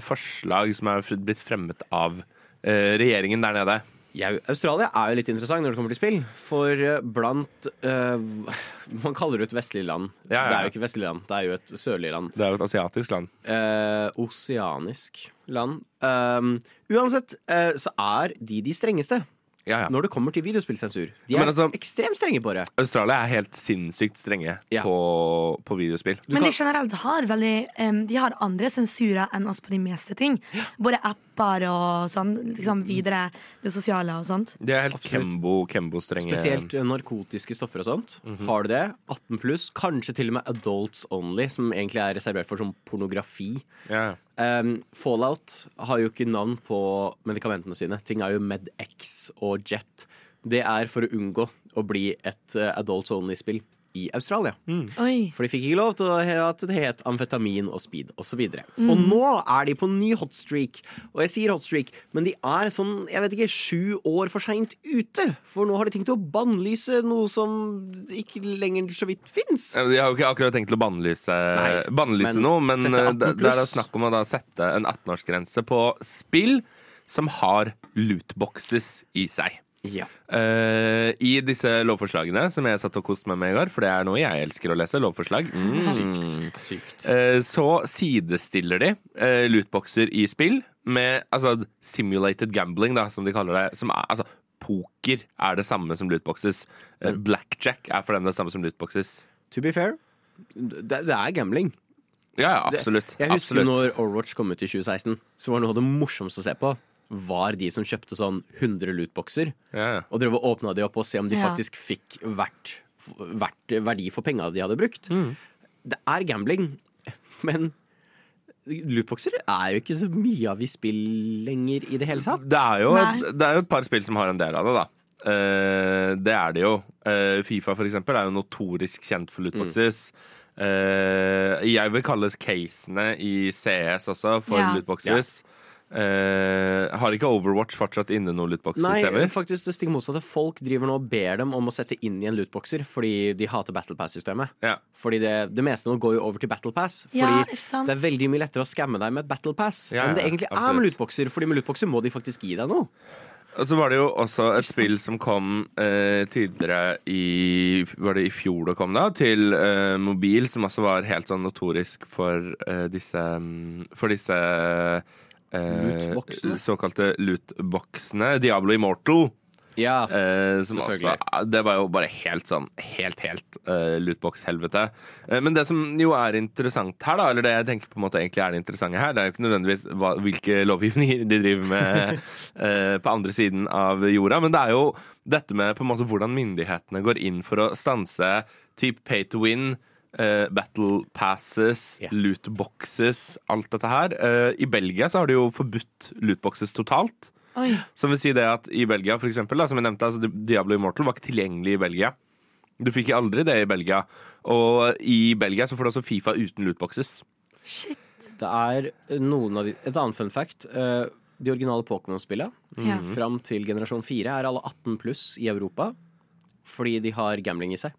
forslag som er blitt fremmet av regjeringen der nede. Ja, Australia er jo litt interessant når det kommer til spill. For eh, blant uh, Man kaller det et vestlig land. Ja, ja, Det er jo ikke vestlig land, det er jo et sørlig land. Det er jo et asiatisk land. Uh, oseanisk land. Uh, uansett eh, så er de de strengeste Ja, ja. når det kommer til videospillsensur. De er altså- ekstremt strenge på det. Australia er helt sinnssykt strenge Ja. på, på videospill. Men de generelt har veldig um, De har andre sensurer enn oss på de meste ting. Både apper og sånn. Liksom videre det sosiale og sånt. De er helt Absolutt. Kembo, Kembo-strenge. Spesielt eh, narkotiske stoffer og sånt. Mhm. Har du det? 18 pluss. Kanskje til og med adults only, som egentlig er reservert for sånn pornografi. Ja. Um, Fallout har jo ikke navn på medikamentene sine. Ting er jo MedX og Jet. Det er for å unngå å bli et uh, adults only-spill i Australia. Mm. For de fikk ikke lov til at det het amfetamin og speed osv. Mm. Og nå er de på ny hotstreak. Og jeg sier hotstreak, men de er sånn jeg vet ikke, sju år for seint ute. For nå har de tenkt å bannlyse noe som ikke lenger så vidt fins. De har jo ikke akkurat tenkt å bannlyse, bannlyse men noe, men eh, 18 det, det er snakk om å da sette en 18-årsgrense på spill som har lootboxes i seg. Ja. Uh, I disse lovforslagene som jeg satt og koste meg med i går, for det er noe jeg elsker å lese, lovforslag, mm. Sykt. Eh, så sidestiller de uh, lootboxer i spill med altså, simulated gambling, da, som de kaller det. Som er, altså, poker er det samme som lootboxes. Eh, blackjack er for dem det samme som lootboxes. To be fair, det, det er gambling. Ja, ja, absolutt. Jeg husker absolutt. når Overwatch kom ut i 2016, så var det noe av det morsomste å se på var de som kjøpte sånn 100 lootboxer Ja, ja. og drev og åpna de opp og se om de yeah. faktisk fikk hvert, hvert verdi for penga de hadde brukt. Mm. Det er gambling, men lootboxer er jo ikke så mye av i spill lenger i det hele tatt. Det er, jo, Nei. det er jo et par spill som har en del av det, da. Uh, det er det jo. Uh, Fifa for eksempel er jo notorisk kjent for lootboxes. Eh, jeg vil kalle casene i CS også for Ja. lootboxes. Eh, har ikke Overwatch fortsatt inne noen Nei, lootbox-systemer? faktisk det stikk motsatte. Folk driver nå og ber dem om å sette inn i en lootboxer fordi de hater Battle Pass-systemet. Ja. Fordi det, det meste nå går jo over til Battle Pass. Fordi Ja, det er veldig mye lettere å skamme deg med battlepass Battle Pass Ja, enn det egentlig egentlig er med lootboxer. Fordi med lootboxer må de faktisk gi deg noe. Og så var det jo også et spill som kom eh, tidligere i Var det i fjor det kom, da? Til eh, mobil, som også var helt sånn notorisk for eh, disse mm, For disse eh, Lootboxene? Såkalte lootboxene. Diablo Immortal. Ja, Eh, som også, Selvfølgelig. det var jo bare helt sånn Helt, helt uh, lootbox-helvete. Eh, men det som jo er interessant her, da, eller det jeg tenker på en måte egentlig er det interessante her, det er jo ikke nødvendigvis hva, hvilke lovgivninger de driver med eh, på andre siden av jorda, men det er jo dette med på en måte hvordan myndighetene går inn for å stanse type pay to win. Eh, battle passes, Ja. lootboxes, alt dette her. Eh, I Belgia så har de jo forbudt lootboxes totalt. Oi. Som vil si det at i Belgia, for eksempel, da, som jeg nevnte, altså Diablo Immortal var ikke tilgjengelig i Belgia. Du fikk aldri det i Belgia. Og i Belgia så får du også Fifa uten lootboxes. Shit. det er noen av de Et annet fun fact. Uh, de originale Pokémon-spillene mm. fram til generasjon 4 er alle 18 pluss i Europa. Fordi de har gambling i seg.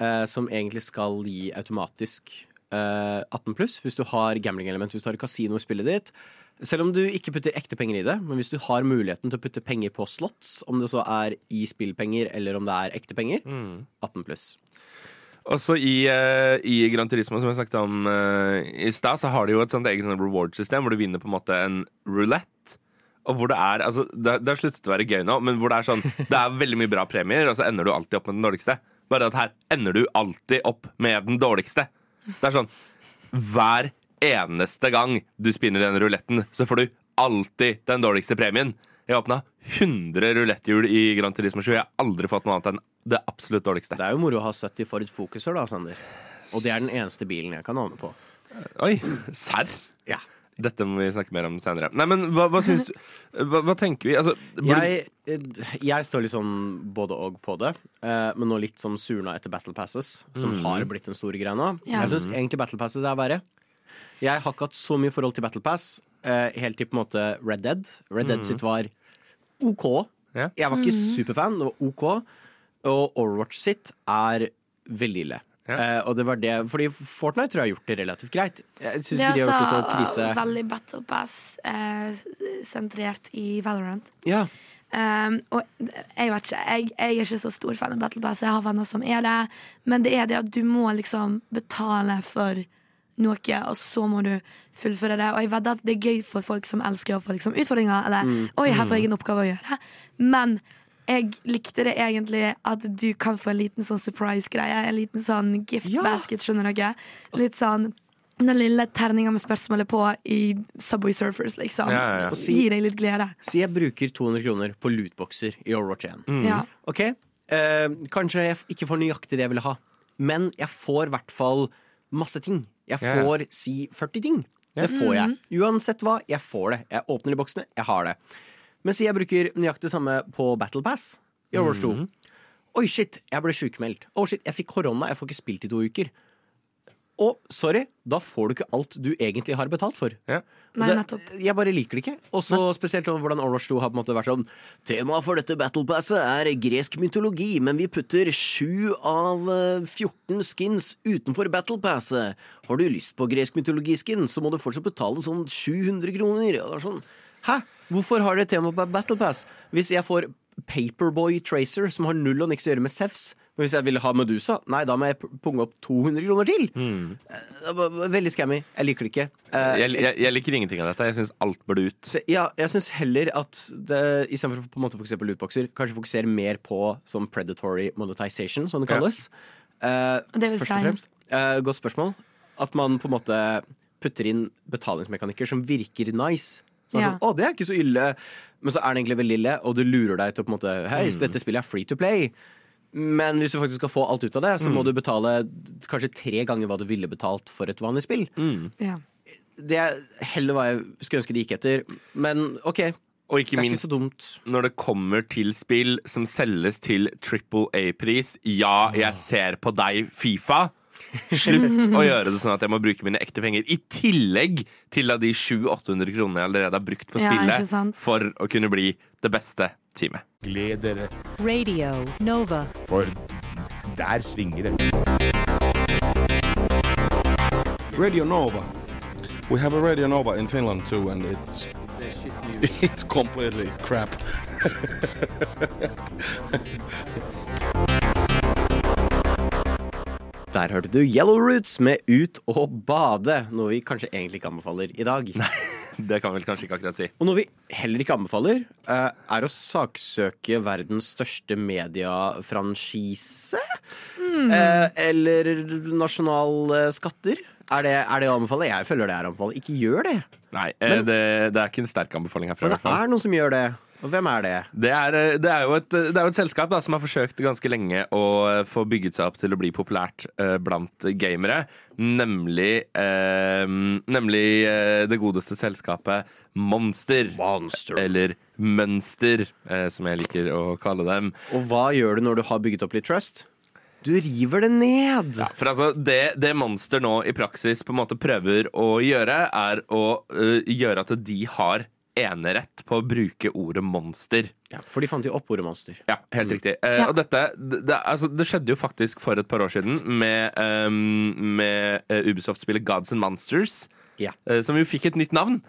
Eh, som egentlig skal gi automatisk eh, 18 pluss hvis du har gambling-element, hvis du har kasino i spillet ditt. Selv om du ikke putter ekte penger i det, men hvis du har muligheten til å putte penger på slots, om det så er i spillpenger eller om det er ekte penger, 18 pluss. Også i, uh, i Gran Turismo, som jeg snakket om uh, i stad, så har de jo et sånt eget reward-system hvor du vinner på en måte en roulette. Og hvor det er altså, det, det har sluttet å være gøy nå, men hvor det er sånn Det er veldig mye bra premier, og så ender du alltid opp med den dårligste. Bare at her ender du alltid opp med den dårligste. Det er sånn Hver eneste gang du spinner den ruletten, så får du alltid den dårligste premien. Jeg åpna 100 ruletthjul i Gran Turismo 7. Jeg har aldri fått noe annet enn det absolutt dårligste. Det er jo moro å ha 70 Ford Focuser, da, Sander. Og det er den eneste bilen jeg kan åpne på. Oi, serr? Ja. Dette må vi snakke mer om senere. Nei, men hva, hva syns du hva, hva tenker vi? Altså, Jeg, eh, jeg står litt sånn både og på det, eh, men nå litt som surna etter Battle Passes, som har blitt en stor greie nå. Ja. Jeg syns egentlig Battle Passes er verre. Jeg har ikke hatt så mye forhold til Battle Pass, eh, helt til på en måte Red Dead. Red Dead sitt var OK. Ja. Jeg var ikke superfan, det var OK. Og Overwatch sitt er veldig ille. Ja. Eh, og det var det, fordi Fortnite tror jeg har gjort det relativt greit. Jeg syns Det ikke de har gjort det så krise. veldig Battle Pass-sentrert i Valorant. Ja, Um, og jeg vet ikke, jeg, jeg er ikke så stor fan av Battle Pass. Jeg har venner som er det. Men det er det at du må liksom betale for noe, og så må du fullføre det. Og jeg vedder at det er gøy for folk som elsker å få liksom, utfordringer. Eller Mm. oi, her får jeg Mm. en oppgave å gjøre. Men jeg likte det egentlig at du kan få en liten sånn surprise-greie. En liten sånn gift basket, skjønner dere. Litt sånn den lille terninga med spørsmålet på i Subway Surfers, liksom. Ja, ja, ja. Si- Gir deg litt glede. Si jeg bruker 200 kroner på lootboxer i Overwatch 1. Mm. Ja. Ok, eh, Kanskje jeg ikke får nøyaktig det jeg ville ha, men jeg får i hvert fall masse ting. Jeg Ja, ja. får si 40 ting. Det får jeg. Mhm. Uansett hva, jeg får det. Jeg åpner de boksene, jeg har det. Men si jeg bruker nøyaktig samme på Battle Pass i Overwatch 2. Mhm. Oi, shit, jeg ble sjukmeldt. Oh, shit, jeg fikk korona, jeg får ikke spilt i to uker. Og sorry, da får du ikke alt du egentlig har betalt for. Nei, det, jeg bare liker det ikke. Og så spesielt om hvordan Overwatch 2 har på en måte vært sånn Temaet for dette battle passet er gresk mytologi, men vi putter sju av eh, 14 skins utenfor battle passet. Har du lyst på gresk mytologiskin, så må du fortsatt betale sånn 700 kroner. Er sånn, Hæ? Hvorfor har dere tema på battle pass? Hvis jeg får Paperboy Tracer, som har null og niks å gjøre med Sefs, men hvis jeg ville ha Medusa, nei, da må jeg punge opp 200 kroner til. Mm. Veldig scammy. Jeg liker det ikke. Eh, Jeg, jeg, jeg liker ingenting av dette. Jeg syns alt burde ut. så, ja, jeg syns heller at det, istedenfor å på en måte fokusere på lootboxer, kanskje fokusere mer på sånn predatory monetization, som det Ja. kalles. Eh, Det vil først og fremst. Uh, godt spørsmål. At man på en måte putter inn betalingsmekanikker som virker nice. Så det er Ja. sånn, å, det er ikke så ille, men så er det egentlig veldig ille, og du lurer deg til å på en måte Hei, så Mm. dette spillet er free to play. Men hvis du faktisk skal få alt ut av det, så må Mm. du betale kanskje tre ganger hva du ville betalt for et vanlig spill. Ja. Det er heller hva jeg skulle ønske de gikk etter. Men OK. Og ikke Det ikke minst dumt. når det kommer til spill som selges til Triple A-pris. Ja, jeg ser på deg, Fifa. Slutt å gjøre det sånn at jeg må bruke mine ekte penger. I tillegg til av de 700-800 kronene jeg allerede har brukt på spillet ja, for å kunne bli det beste teamet. Gled dere, Radio Nova. for der svinger det. Radio Nova. We have a Radio Nova in Finland too, and it's it's completely crap. Der hørte du Yellow Roots med Ut og bade, noe vi kanskje egentlig ikke anbefaler i dag. Nei, Det kan vi vel kanskje ikke akkurat si. Og noe vi heller ikke anbefaler, eh, er å saksøke verdens største mediefranchise. Mm. Eh, Eller nasjonale skatter. Er det, er det å anbefale? Jeg føler det er å anbefale. Ikke gjør det. Nei, eh, Men- det, det er ikke en sterk anbefaling herfra. Men det er noen som gjør det. Og hvem er det? Det er, eh, det, er jo et, det er jo et selskap da, som har forsøkt ganske lenge å eh, få bygget seg opp til å bli populært eh, blant gamere. Nemlig, eh, nemlig eh, det godeste selskapet Monster. Monster. Eller Mønster, eh, som jeg liker å kalle dem. Og hva gjør du når du har bygget opp litt trust? Du river det ned! Ja, for altså, det, det Monster nå i praksis på en måte prøver å gjøre, er å uh, gjøre at de har enerett på å bruke ordet monster. Ja, For de fant jo opp ordet monster. Ja, helt riktig. Eh, Ja. Og dette det, det, altså, det skjedde jo faktisk for et par år siden med, um, med eh, Ubisoft-spillet Gods and Monsters, Ja. eh, som jo fikk et nytt navn.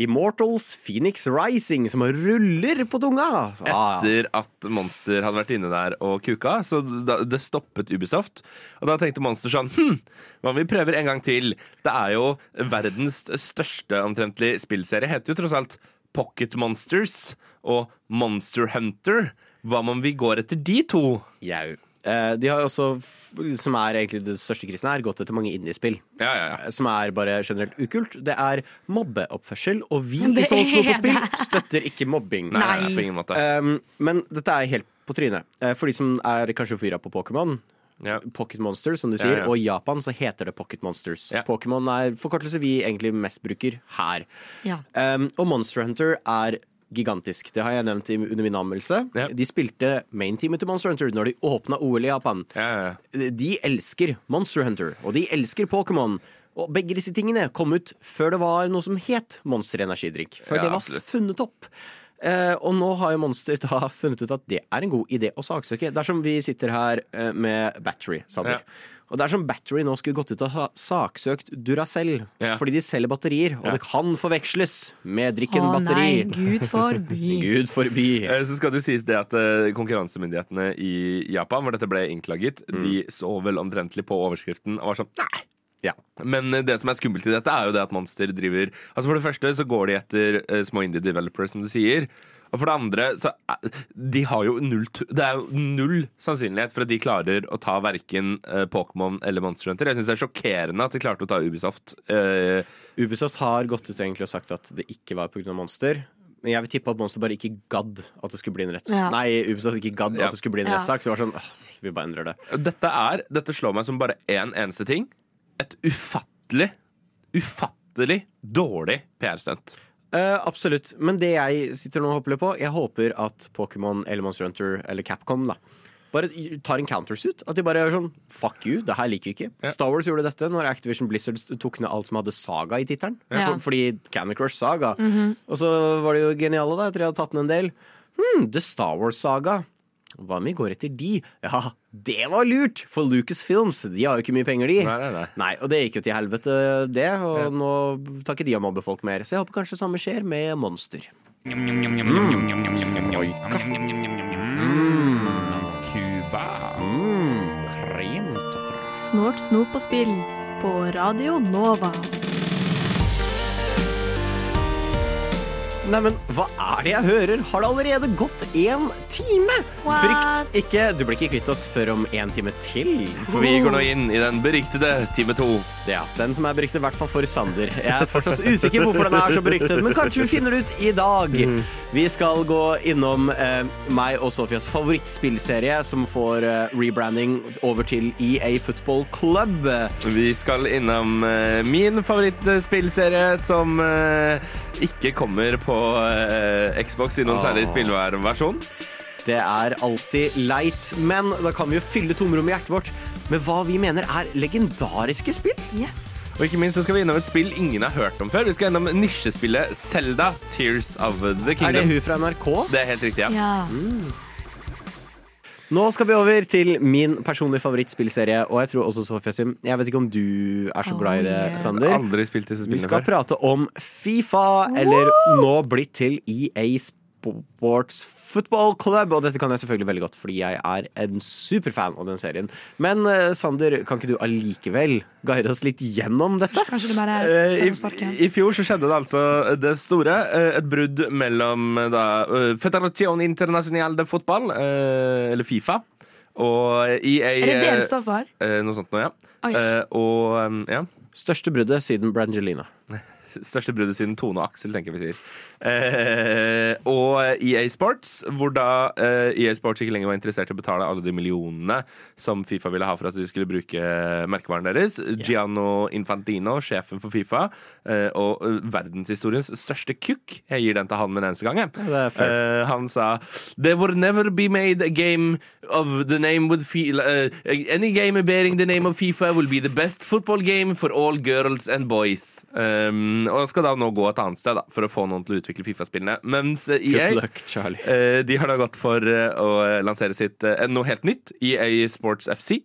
Immortals Phoenix Rising, som ruller på tunga! Så, ah, Etter at Monster hadde vært inne der og kuka, så det stoppet Ubisoft. Og da tenkte Monster sånn Hm, hva om vi prøver en gang til? Det er jo verdens største omtrentlig spillserie. Heter jo tross alt Pocket Monsters og Monster Hunter. Hva om vi går etter de to? Jau. Eh, de har også, som er egentlig det største krisen her, gått etter mange indiespill. Ja, ja, ja. Eh, Som er bare generelt ukult. Det er mobbeoppførsel, og vi Det i Sånn på spill støtter ikke mobbing. Nei, nei, på ingen måte. Um, men dette er helt på trynet. Eh, for de som er kanskje fyra på Pokémon. Ja. Pocket Monsters, som du sier. ja. Og i Japan så heter det Pocket Monsters. Pokémon er forkortelse vi egentlig mest bruker her. Ja. Um, og Monster Hunter er gigantisk. Det har jeg nevnt under min anmeldelse. De spilte mainteamet til Monster Hunter når de åpna OL i Japan. De elsker Monster Hunter, og de elsker Pokémon. Og begge disse tingene kom ut før det var noe som het Monster energidrikk. Før Ja, det var absolutt. funnet opp. Eh, og nå har jo Monster da funnet ut at det er en god idé å saksøke. Dersom vi sitter her eh, med Battery, Sander. Ja. Og det er som Battery nå skulle gått ut og ha saksøkt Duracell. Ja. Fordi de selger batterier, og Ja. det kan forveksles med drikken Å batteri. nei, gud forby. Gud forby. Eh, Så skal det sies det at eh, konkurransemyndighetene i Japan, hvor dette ble innklaget, Mm. de så vel omtrentlig på overskriften og var sånn Nei! Ja. Men eh, det som er skummelt i dette, er jo det at Monster driver Altså For det første så går de etter små indie developers, som du sier. Og for det andre så er, de har jo null, Det er jo null sannsynlighet for at de klarer å ta verken eh, Pokémon eller Monster Hunter. Jeg syns det er sjokkerende at de klarte å ta Ubisoft. Uh, Ubisoft har gått ut egentlig og sagt at det ikke var pga. Monster. Men jeg vil tippe at Monster bare ikke gadd at det skulle bli en rettssak. Ja. Nei, Ubisoft ikke gadd Ja. at det skulle bli en Ja. rettssak. Så det var sånn øh, vi bare endrer det. Dette er, dette slår meg som bare én eneste ting. Et ufattelig, ufattelig dårlig PR-stunt. Eh, absolutt. Men det jeg sitter nå og håper på, jeg håper at Pokémon eller Monster Hunter eller Capcom da bare tar en countersuit. At de bare gjør sånn Fuck you, det her liker vi ikke. Ja. Star Wars gjorde dette når Activision Blizzard tok ned alt som hadde Saga i tittelen. Ja. For, fordi Candy Crush Saga. Og så var de jo geniale, da, etter de hadde tatt ned en del. Hm, The Star Wars Saga. Hva om vi går etter de? Ja, det var lurt! For Lucas Films, de har jo ikke mye penger, de. Nei, nei, nei. Nei, og det gikk jo til helvete, det. Og nå tar ikke de og mobber folk mer. Så jeg håper kanskje det samme skjer med Monster. Snort, snop og spill på Radio Nova. Neimen, hva er det jeg hører? Har det allerede gått én time? What? Frykt ikke. Du blir ikke kvitt oss før om en time til. For vi går nå inn i den beryktede time to. Ja, Den som er beryktet, i hvert fall for Sander. Jeg er fortsatt usikker på hvorfor den er så beryktet, men kanskje vi finner det ut i dag. Vi skal gå innom eh, meg og Sofias favorittspillserie, som får eh, rebranding over til EA Football Club. Vi skal innom eh, min favorittspillserie, som eh, ikke kommer på eh, Xbox i noen Ah. særlig spillværversjon. Det er alltid leit, men da kan vi jo fylle tomrommet i hjertet vårt med hva vi mener er legendariske spill. Yes. Og ikke minst så skal vi innom et spill ingen har hørt om før. Vi skal innom nisjespillet Zelda Tears of the Kingdom. Er det hun fra NRK? Det er helt riktig, ja. Ja. Nå skal vi over til min personlige favorittspillserie, og jeg tror også Sofia Sim. Jeg vet ikke om du er så glad i det. Sander. Aldri spilt disse spillene Vi skal før. prate om Fifa, eller nå blitt til EA Sports Football Club. Og dette kan jeg selvfølgelig veldig godt, fordi jeg er en superfan av den serien. Men eh, Sander, kan ikke du allikevel guide oss litt gjennom dette? Kanskje det bare Eh, er I. I fjor så skjedde det altså det store. eh, Et brudd mellom eh, da, eh, Federation International de Fotball, eh, eller Fifa, og EA Er det det det eh, står for? eh, Noe sånt noe, ja. Oi. Eh, Og eh, ja. Største bruddet siden Brangelina. Største bruddet siden Tone og Aksel, tenker vi sier. Eh, og EA Sports, hvor da eh, EA Sports ikke lenger var interessert i å betale alle de millionene som Fifa ville ha for at de skulle bruke merkevaren deres. Gianno Infantino, sjefen for Fifa, eh, og eh, verdenshistoriens største kukk, jeg gir den til han med en eneste gang, jeg. Eh, han sa There will never be made a game of the name with FIFA Any game bearing the name of FIFA will be the best football game for all girls and boys. Um, og skal da nå gå et annet sted da, for å få noen til å utvikle Fifa-spillene. Mens eh, EA luck, eh, de har da gått for uh, å lansere sitt uh, noe helt nytt, EA Sports FC.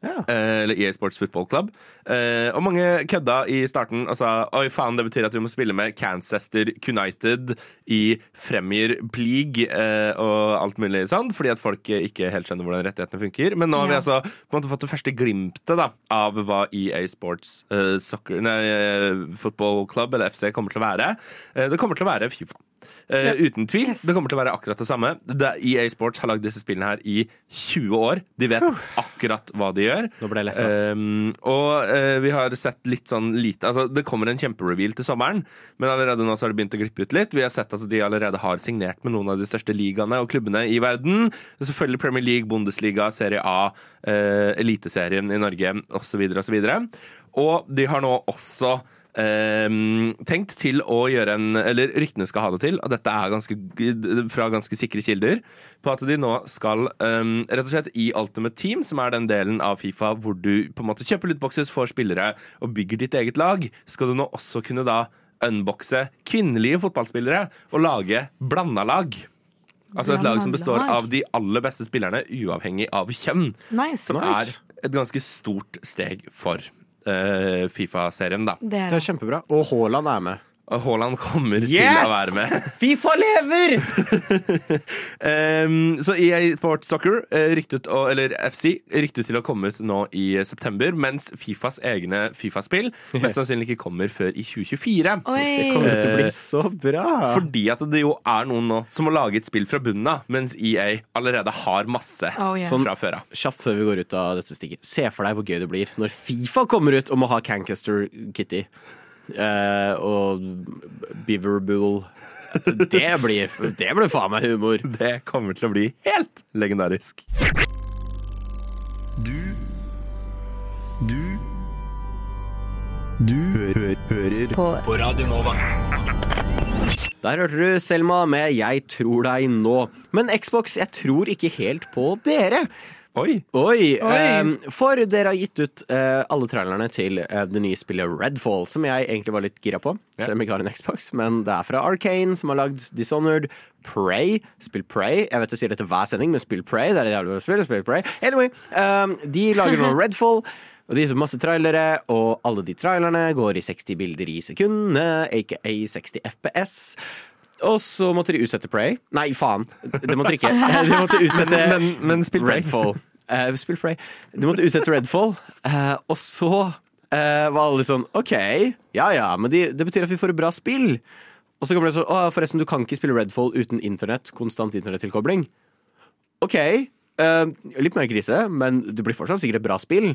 Ja. Eh, eller EA Sports Football Club. Eh, og mange kødda i starten og sa oi faen, det betyr at vi må spille med Canchester United i Premier League eh, og alt mulig sånn, fordi at folk ikke helt skjønner hvordan rettighetene funker. Men nå har vi Ja. altså på en måte fått det første glimtet da, av hva EA Sports eh, soccer, nei, eh, Football Club, eller FC, kommer til å være. Eh, det kommer til å være Fifa. Eh, uten tvil. Yes. Det kommer til å være akkurat det samme. Det, EA Sports har lagd disse spillene her i 20 år. De vet akkurat hva de gjør. Letta. Um, og uh, vi har sett litt sånn lite Altså, det kommer en kjempereveal til sommeren, men allerede nå så har det begynt å glippe ut litt. Vi har sett at de allerede har signert med noen av de største ligaene og klubbene i verden. Selvfølgelig Premier League, Bundesliga, Serie A, eh, Eliteserien i Norge osv. osv. Og de har nå også Ehm, tenkt til å gjøre en Eller ryktene skal ha det til, og dette er ganske, fra ganske sikre kilder, på at de nå skal ehm, rett og slett i Ultimate Team, som er den delen av Fifa hvor du på en måte kjøper lootboxes, får spillere og bygger ditt eget lag, skal du nå også kunne da unboxe kvinnelige fotballspillere og lage blanda lag. Altså et lag som består av de aller beste spillerne, uavhengig av kjønn. Nice. Som er et ganske stort steg for Fifa-serien, da. Det er Det er kjempebra. Og Haaland er med. Haaland kommer til å være med. Fifa lever! Um, så EA Sport Soccer eh, ryktet, å- eller FC ryktet til å komme ut nå i september, mens Fifas egne Fifa-spill mest sannsynlig ikke kommer før i 2024. Oi. Det kommer til å bli Eh, så bra. Fordi at det jo er noen nå som må lage et spill fra bunnen av, mens EA allerede har masse Oh, yeah. Sånn- fra før av. Kjapt før vi går ut av dette stikket. Se for deg hvor gøy det blir når Fifa kommer ut og må ha Cancaster Kitty. Eh, og Beaverbull. Det blir, det blir faen meg humor. Det kommer til å bli helt legendarisk. Du Du Du hø hører på. på Radio Nova. Der hørte du Selma med 'Jeg tror deg nå'. Men Xbox, jeg tror ikke helt på dere. Oi. Oi, Um, For dere har gitt ut uh, alle trailerne til uh, det nye spillet Redfall, som jeg egentlig var litt gira på, selv om jeg ikke har en Xbox. Men det er fra Arcane, som har lagd Dishonored, Prey. Spill Prey. Jeg vet jeg sier dette hver sending, men spill Prey. Det er det jævlig å spill. Spill Prey. Anyway, um, de lager nå Redfall. Og de har masse trailere, og alle de trailerne går i 60 bilder i sekundet, aka 60 FPS. Og så måtte de utsette Prey. Nei, faen. Det måtte de ikke. De måtte utsette Men, men men. Redfall. Uh, spill Prey. De måtte utsette Redfall, Uh, og så uh, var alle sånn OK, ja ja, men de, det betyr at vi får et bra spill. Og så kommer det sånn Å, forresten, du kan ikke spille Redfall uten internett, konstant internettilkobling. OK, Uh, litt mer krise, men det blir fortsatt sikkert et bra spill.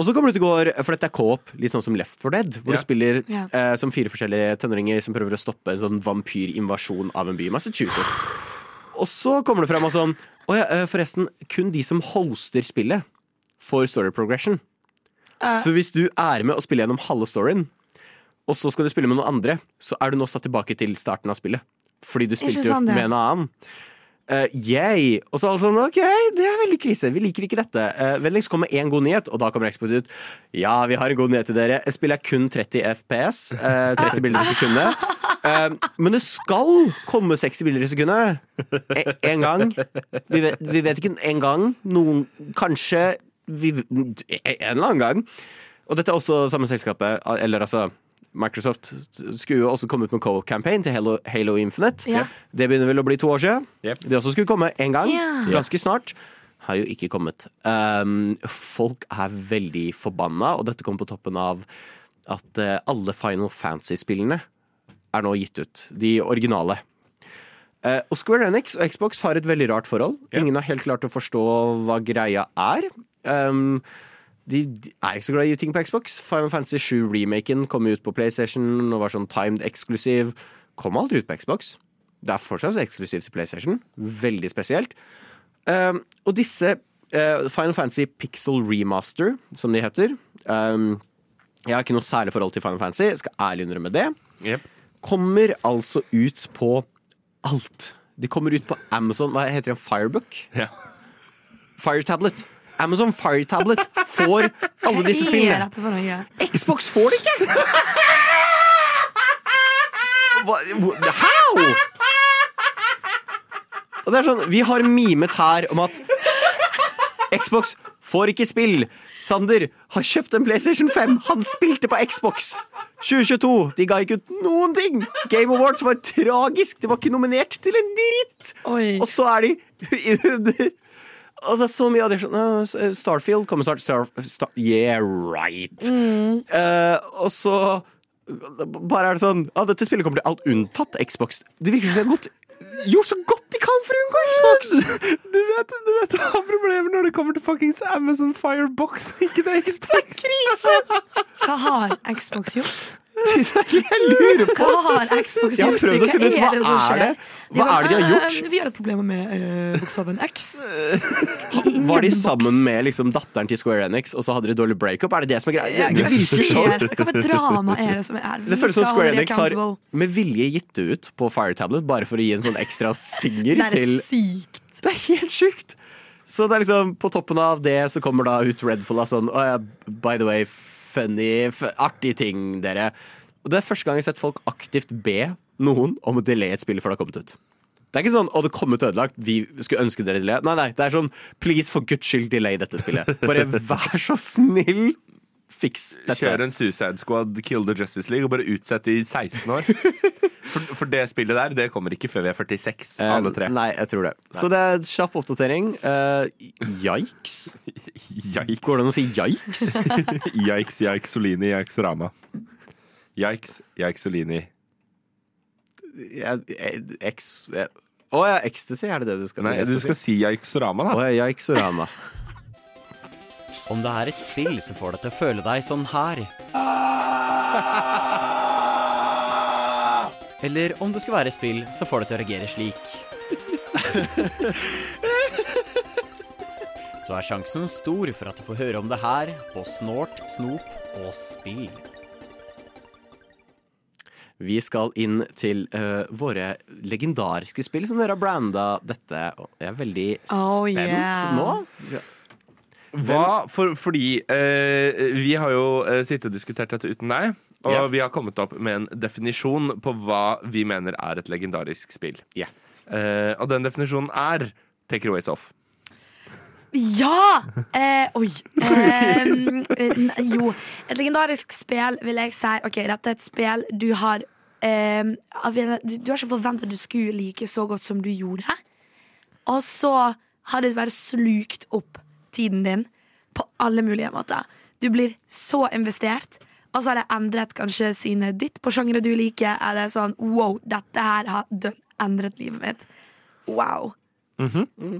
Og så kommer du til å gå, for dette er co-op, litt sånn som Left 4 Dead, hvor du spiller eh, som fire forskjellige tenåringer som prøver å stoppe en sånn vampyrinvasjon av en by i Massachusetts. Og så kommer det frem og sånn Å ja, eh, forresten, kun de som hoster spillet, får story progression. Så hvis du er med og spiller gjennom halve storyen, og så skal du spille med noen andre, så er du nå satt tilbake til starten av spillet. Fordi du spilte jo med en annen. Uh, yay! Og så er alle sånn, OK, det er veldig krise. Vi liker ikke dette. Uh, Vennligst kom med én god nyhet, og da kommer Xbox ut. Ja, vi har en god nyhet til dere. Spillet er kun 30 FPS. Uh, 30 bilder i sekundet. Uh, men det skal komme 60 bilder i sekundet. E- En gang. Vi vet, vi vet ikke en gang. Noen Kanskje vi, En eller annen gang. Og dette er også samme selskapet, eller altså Microsoft skulle jo også komme ut med co-campaign til Halo, Halo Infinite. Ja. Det begynner vel å bli to år siden. Yep. Det også skulle komme en gang. yeah. Ganske snart. Har jo ikke kommet. Um, folk er veldig forbanna, og dette kommer på toppen av at uh, alle Final Fantasy-spillene er nå gitt ut. De originale. Uh, og Square Enix og Xbox har et veldig rart forhold. Ja. Ingen har helt klart å forstå hva greia er. Um, de, de er ikke så glad i ting på Xbox. Final Fantasy 7-remaken kom ut på PlayStation og var sånn timed eksklusiv. Kom aldri ut på Xbox. Det er fortsatt eksklusivt til PlayStation. Veldig spesielt. Um, og disse uh, Final Fantasy Pixel Remaster, som de heter um, Jeg har ikke noe særlig forhold til Final Fantasy, jeg skal ærlig innrømme det. Yep. Kommer altså ut på alt. De kommer ut på Amazon Hva heter det? Firebook? Ja. Fire Tablet. Amazon Fire Tablet får alle disse spillene. Xbox får det ikke! How? Og det er sånn, Vi har mimet her om at Xbox får ikke spill. Sander har kjøpt en PlayStation 5. Han spilte på Xbox. 2022. De ga ikke ut noen ting. Game Awards var tragisk. Det var ikke nominert til en dritt. Oi. Og så er de Og det er så mye det sånn «Å, Starfield kommer snart. Star, Star, yeah, right. Eh, og så bare er det sånn ah, dette spillet kommer til alt unntatt Xbox. Det virker som de har gått gjort så godt de kan for å unngå Xbox! Du vet, du vet hva problemet når det kommer til fuckings Amazon Firebox, ikke til Xbox. Krise! Hva har Xbox gjort? Er jeg lurer på. Hva har Xbox Jeg har prøvd å finne ut hva det som er skjer? det? Hva er det de har gjort? «Eh, Vi har et problem med eh, bokstaven X. Var de sammen med liksom, datteren til Square Enix, og så hadde de dårlig breakup? Er det det som er greia? Det, Hva virker sånn. Hva for drama er det som er? Det føles som Square Enix har med vilje gitt det ut på Fire Tablet, bare for å gi en sånn ekstra finger Det er til sykt. Det er helt sjukt! Så det er liksom, på toppen av det så kommer da ut Redfall av sånn oh, yeah, by the way, funny, artig ting, dere. Og det er første gang jeg har sett folk aktivt be noen om å delay et spill før det har kommet ut. Det er ikke sånn 'Å, det kom ut ødelagt. Vi skulle ønske dere delay'. Nei, nei. Det er sånn 'Please, for guds skyld, delay dette spillet'. Bare vær så snill. Fiks dette. Kjør en Suicide Squad Kill the Justice League og bare utsett i 16 år. For, for det spillet der, det kommer ikke før vi er 46, Eh, alle tre. Nei, jeg tror det. Så det er kjapp oppdatering. Uh, yikes. Yikes. Går det an å si yikes? Yikes, yikesolini, yikesorama. Yikes, yikesolini. Yikes, yikes, X Å oh, ja, ecstasy, er det det du skal si? Nei, du skal si yikesorama, Rama, da. ja, yikesorama. Om det er et spill som får deg til å føle deg sånn her. Eller om det skulle være et spill som får deg til å reagere slik. Så er sjansen stor for at du får høre om det her på Snort, Snop og Spill. Vi skal inn til uh, våre legendariske spill som dere har branda dette. Jeg er veldig spent Oh, yeah. nå. Hva, for, fordi eh, vi har jo eh, sittet og diskutert dette uten deg. Og Ja. vi har kommet opp med en definisjon på hva vi mener er et legendarisk spill. Ja. Eh, og den definisjonen er Take it away, Sof. Ja! Eh, oi. Eh, n- jo, et legendarisk spill vil jeg si OK, dette er et spill du har eh, av en- du, du har ikke forventet du skulle like så godt som du gjorde. Og så har det bare slukt opp tiden din på alle mulige måter. Du blir så investert. Og så har det endret kanskje synet ditt på sjangere du liker. Eller sånn wow, dette her har endret livet mitt. Wow.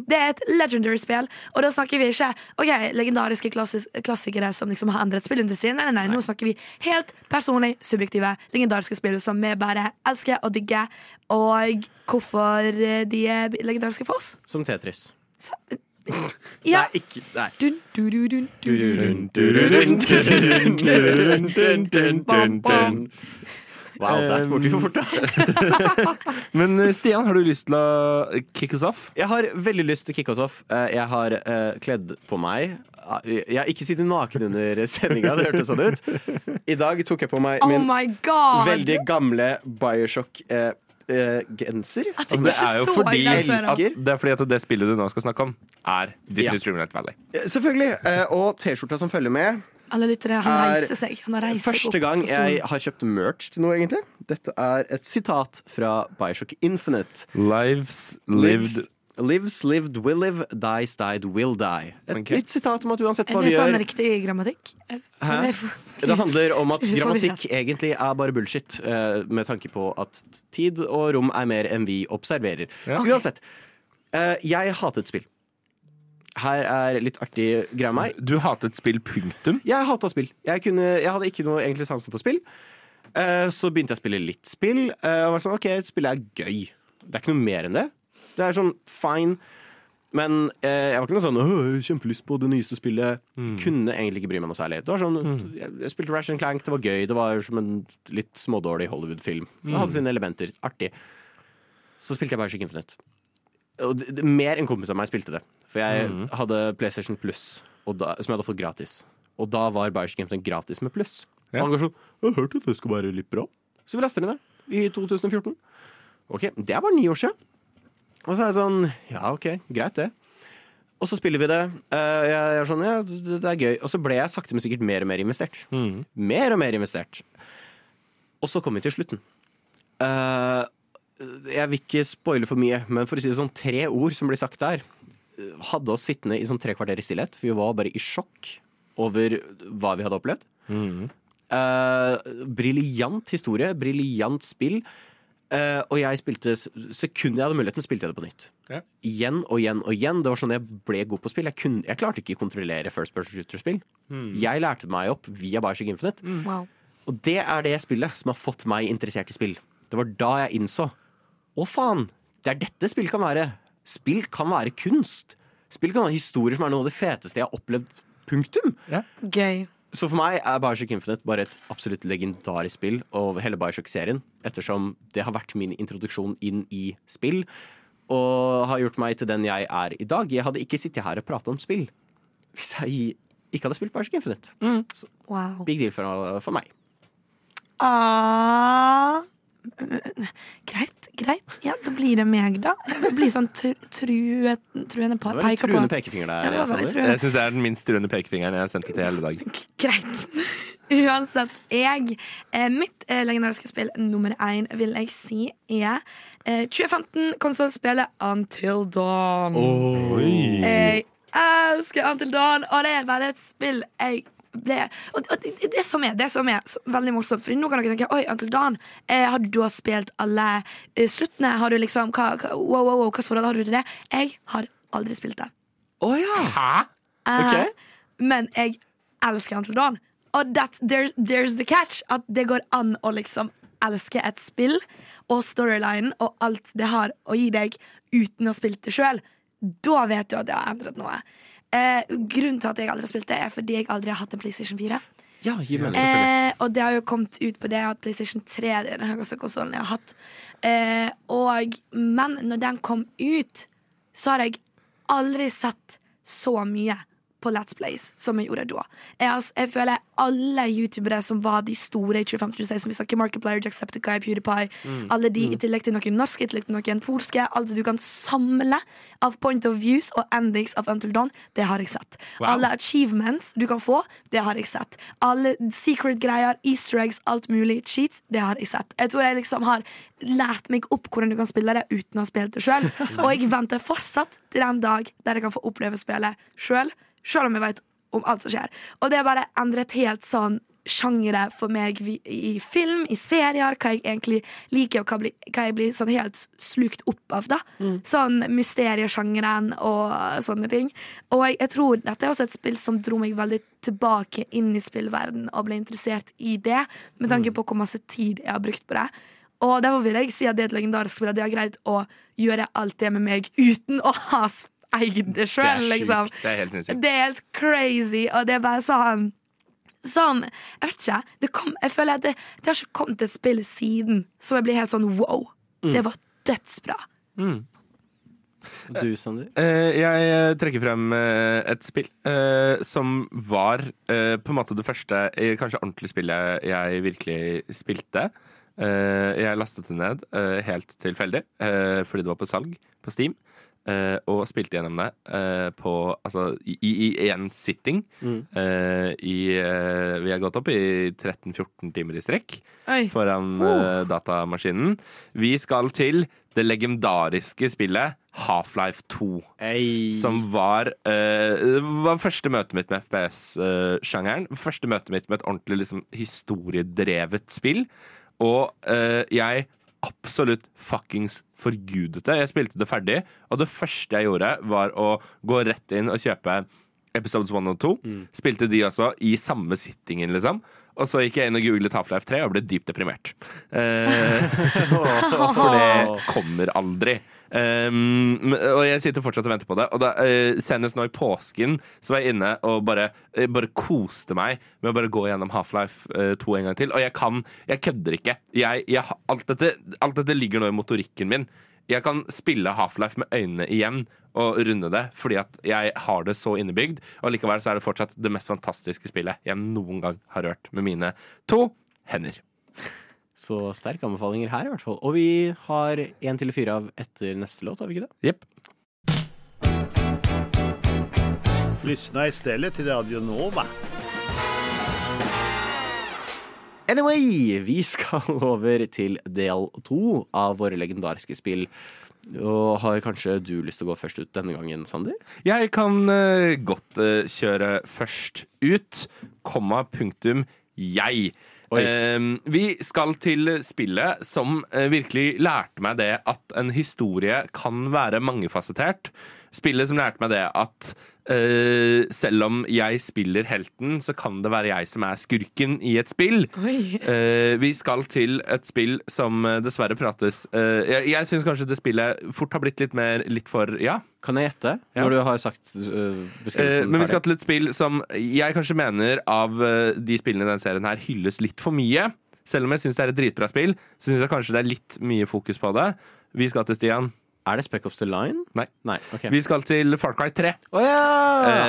Det er et legendary spill, og da snakker vi ikke Ok, legendariske klassis klassikere som liksom har endret spillindustrien. Nei, nei, nei, nå snakker vi helt personlig subjektive legendariske spill som vi bare elsker og digger. Og hvorfor de er legendariske for oss. Som Tetris. Så, ja. Nei, ikke Nei. Dun, du, du, dun, du, du, dun. Wow, der spurte vi for fort, da. Men eh, Stian, har du lyst til å kick us off? Jeg har veldig lyst til å kick oss off. Eh, Jeg har eh, kledd på meg. Jeg har ikke sittet naken under sendinga, det hørtes sånn ut. I dag tok jeg på meg Oh min oh veldig gamle Bioshock-genser. Jeg genser. tenker det er jo fordi at, det, er fordi at det spillet du nå skal snakke om, er This Ja. is Dreamlight Valley. Eh, Selvfølgelig. eh, Og T-skjorta som følger med. Alle lyttere, han er reiser seg. Han reiser Første gang jeg har kjøpt merch til noe, egentlig. Dette er et sitat fra Bioshock Infinite. Lives lived Lives, lives lived, will live, dies, died, will die. Et okay. litt sitat om at uansett Er hva det vi sånn gjør riktig grammatikk? Jeg Hæ? Det handler om at grammatikk egentlig er bare bullshit, eh, med tanke på at tid og rom er mer enn vi observerer. Ja. Uansett. eh, Jeg hatet spill. Her er litt artig greie meg. Du hatet spill, punktum. Jeg hata spill. Jeg, kunne, jeg hadde ikke noe egentlig sansen for spill. Eh, Så begynte jeg å spille litt spill. eh, Og var sånn, ok, spillet er gøy. Det er ikke noe mer enn det. Det er sånn fine. Men eh, jeg var ikke noe sånn «Åh, jeg har kjempelyst på det nyeste spillet. Kunne egentlig ikke bry meg noe særlig. Det var sånn, jeg, jeg spilte Ratchet Clank, det var gøy. Det var som en litt smådårlig Hollywood-film. Det hadde sine elementer. Artig. Så spilte jeg Bioshock Infinite. Og det, det, mer enn kompis av meg spilte det. For jeg hadde PlayStation Plus, da, som jeg hadde fått gratis. Og da var Bioshock Infinite gratis med pluss. Ja. Han går sånn 'Jeg har hørt at det skulle være litt bra'. Så vi laster ned det i 2014. Ok, Det var bare ni år siden. Og så er jeg sånn Ja, OK, greit, det. Og så spiller vi det. Eh, jeg er sånn, ja, det, er gøy. Og så ble jeg sakte, men sikkert mer og mer investert. Mer og mer investert. Og så kom vi til slutten. Eh, jeg vil ikke spoile for mye, men for å si det sånn, tre ord som blir sagt der, eh, hadde oss sittende i sånn tre kvarter i stillhet, for vi var bare i sjokk over hva vi hadde opplevd. Mm. briljant historie, briljant spill. Eh, og jeg spilte sekundet jeg hadde muligheten, spilte jeg det på nytt. Ja. Igjen og igjen og igjen. Det var sånn jeg ble god på spill. Jeg, kunne, jeg klarte ikke å kontrollere First Person Shooter-spill. Jeg lærte meg opp via Bioshock Infinite. Wow. Og det er det spillet som har fått meg interessert i spill. Det var da jeg innså Å, faen! Det er dette spill kan være. Spill kan være kunst. Spill kan være historier som er noe av det feteste jeg har opplevd. Punktum. Gøy. Så for meg er Bioshock Infinite bare et absolutt legendarisk spill, og hele Bioshock-serien, ettersom det har vært min introduksjon inn i spill, og har gjort meg til den jeg er i dag. Jeg hadde ikke sittet her og pratet om spill hvis jeg ikke hadde spilt Bioshock Infinite. Så Wow. big deal for, for meg. Ah. Greit, greit. Ja, da blir det meg, da. Det blir sånn truende true, truende Det var litt peker truende pekefinger der. ja, var Sander. Jeg syns det er den minst truende pekefingeren jeg har sendt ut i hele dag. Greit. Uansett, jeg eh, Mitt eh, legendariske spill nummer én vil jeg si er eh, 2015 konsollspillet Until Dawn. Oi. Jeg elsker Until Dawn, og det er bare et spill jeg ble Og, og det, det som er, det som er så, veldig morsomt, for nå kan dere tenke Oi, Until Dawn, eh, har du da spilt alle eh, sluttene? Har du liksom hva, hva, Wow, wow, wow, hva forhold har du til det? Jeg har aldri spilt det. Å ja! Hæ? Eh, Ok. Men jeg elsker Until Dawn. Og that, there, there's the catch. At det går an å liksom elske et spill og storylinen og alt det har å gi deg uten å ha spilt det sjøl. Da vet du at det har endret noe. Eh, grunnen til at jeg aldri har spilt det, er fordi jeg aldri har hatt en PlayStation 4. Ja, gi mening. Eh, og det har jo kommet ut på det at PlayStation 3 er den høyeste konsollen jeg har hatt. Eh, og, men når den kom ut, så har jeg aldri sett så mye på Let's Plays som jeg gjorde da. Jeg, altså, jeg føler alle youtubere som var de store i 2015-2016, vi snakker Markiplier, Jacksepticeye, PewDiePie, Mm. alle de, Mm. i tillegg til noen norske, i tillegg til noen polske, alt du kan samle av point of views og endings av Until Dawn, det har jeg sett. Wow. Alle achievements du kan få, det har jeg sett. Alle secret-greier, easter eggs, alt mulig, cheats, det har jeg sett. Jeg tror jeg liksom har lært meg opp hvordan du kan spille det uten å ha spilt det sjøl. Og jeg venter fortsatt til den dag der jeg kan få oppleve spillet sjøl, sjøl om jeg vet om alt som skjer. Og det har bare endret helt sånn sjangere for meg i film, i serier, hva jeg egentlig liker, og hva, jeg blir sånn helt slukt opp av. da Sånn mysteriesjangeren og sånne ting. Og jeg, jeg tror dette er også et spill som dro meg veldig tilbake inn i spillverden og ble interessert i det, med tanke på hvor masse tid jeg har brukt på det. Og derfor vil jeg si at det er et legendarisk spill, at de har greid å gjøre alt det med meg uten å ha eid det sjøl, liksom. Det er helt sinnssykt. Det er helt crazy, og det er bare sånn Sånn, jeg vet ikke det kom, Jeg føler at det, det har ikke kommet et spill siden Som jeg blir helt sånn wow Mm. Det var dødsbra Mm. Du, Sander? Eh, jeg eh, trekker frem eh, et spill eh, som var eh, på en måte det første eh, kanskje ordentlige spillet jeg virkelig spilte. Eh, jeg lastet det ned eh, helt tilfeldig eh, fordi det var på salg på Steam. Eh, og spilte gjennom det uh, på Altså i, i én sitting. Mm. Uh, i, vi har gått opp i 13-14 timer i strekk Oi. foran datamaskinen. Vi skal til det legendariske spillet Half-Life 2. Som var, eh, var første møtet mitt med FPS-sjangeren. første møtet mitt med et ordentlig liksom, historiedrevet spill. Og eh, jeg absolutt fuckings forgudet det. Jeg spilte det ferdig, og det første jeg gjorde, var å gå rett inn og kjøpe Episodes 1 og 2. Spilte de også i samme sittingen, liksom. Og så gikk jeg inn og googlet Half-Life 3 og ble dypt deprimert. Eh, for det kommer aldri. Um, og jeg sitter fortsatt og venter på det. Og da, uh, Senest nå i påsken så var jeg inne og bare, uh, bare koste meg med å bare gå gjennom Half-Life eh, 2 en gang til. Og jeg kan Jeg kødder ikke. Jeg, jeg, alt, dette, alt dette ligger nå i motorikken min. Jeg kan spille Half-Life med øynene igjen og runde det, fordi at jeg har det så innebygd. Og likevel så er det fortsatt det mest fantastiske spillet jeg noen gang har rørt med mine to hender. Så sterke anbefalinger her, i hvert fall. Og vi har én til fire av etter neste låt, har vi ikke det? Jepp. Lyssna istället till Radio Nova. Anyway, vi skal over til del to av våre legendariske spill. Og har kanskje du lyst til å gå først ut denne gangen, Sander? Jeg kan uh, godt uh, kjøre først ut. Komma, punktum, jeg. Eh, vi skal til spillet som uh, virkelig lærte meg det at en historie kan være mangefasettert. Spillet som lærte meg det at Uh, selv om jeg spiller helten, så kan det være jeg som er skurken i et spill. Eh, vi skal til et spill som eh, dessverre prates uh, Jeg, jeg syns kanskje det spillet fort har blitt litt mer litt for Ja. Kan jeg gjette? Ja. Når du har sagt uh, beskrivelsen men vi skal til et spill som jeg kanskje mener av de spillene i denne serien her hylles litt for mye. Selv om jeg syns det er et dritbra spill, så syns jeg kanskje det er litt mye fokus på det. Vi skal til Stian. Er det Spec Ops The Line? Nei. Nei, okay. Vi skal til Far Cry 3. Oh, ja!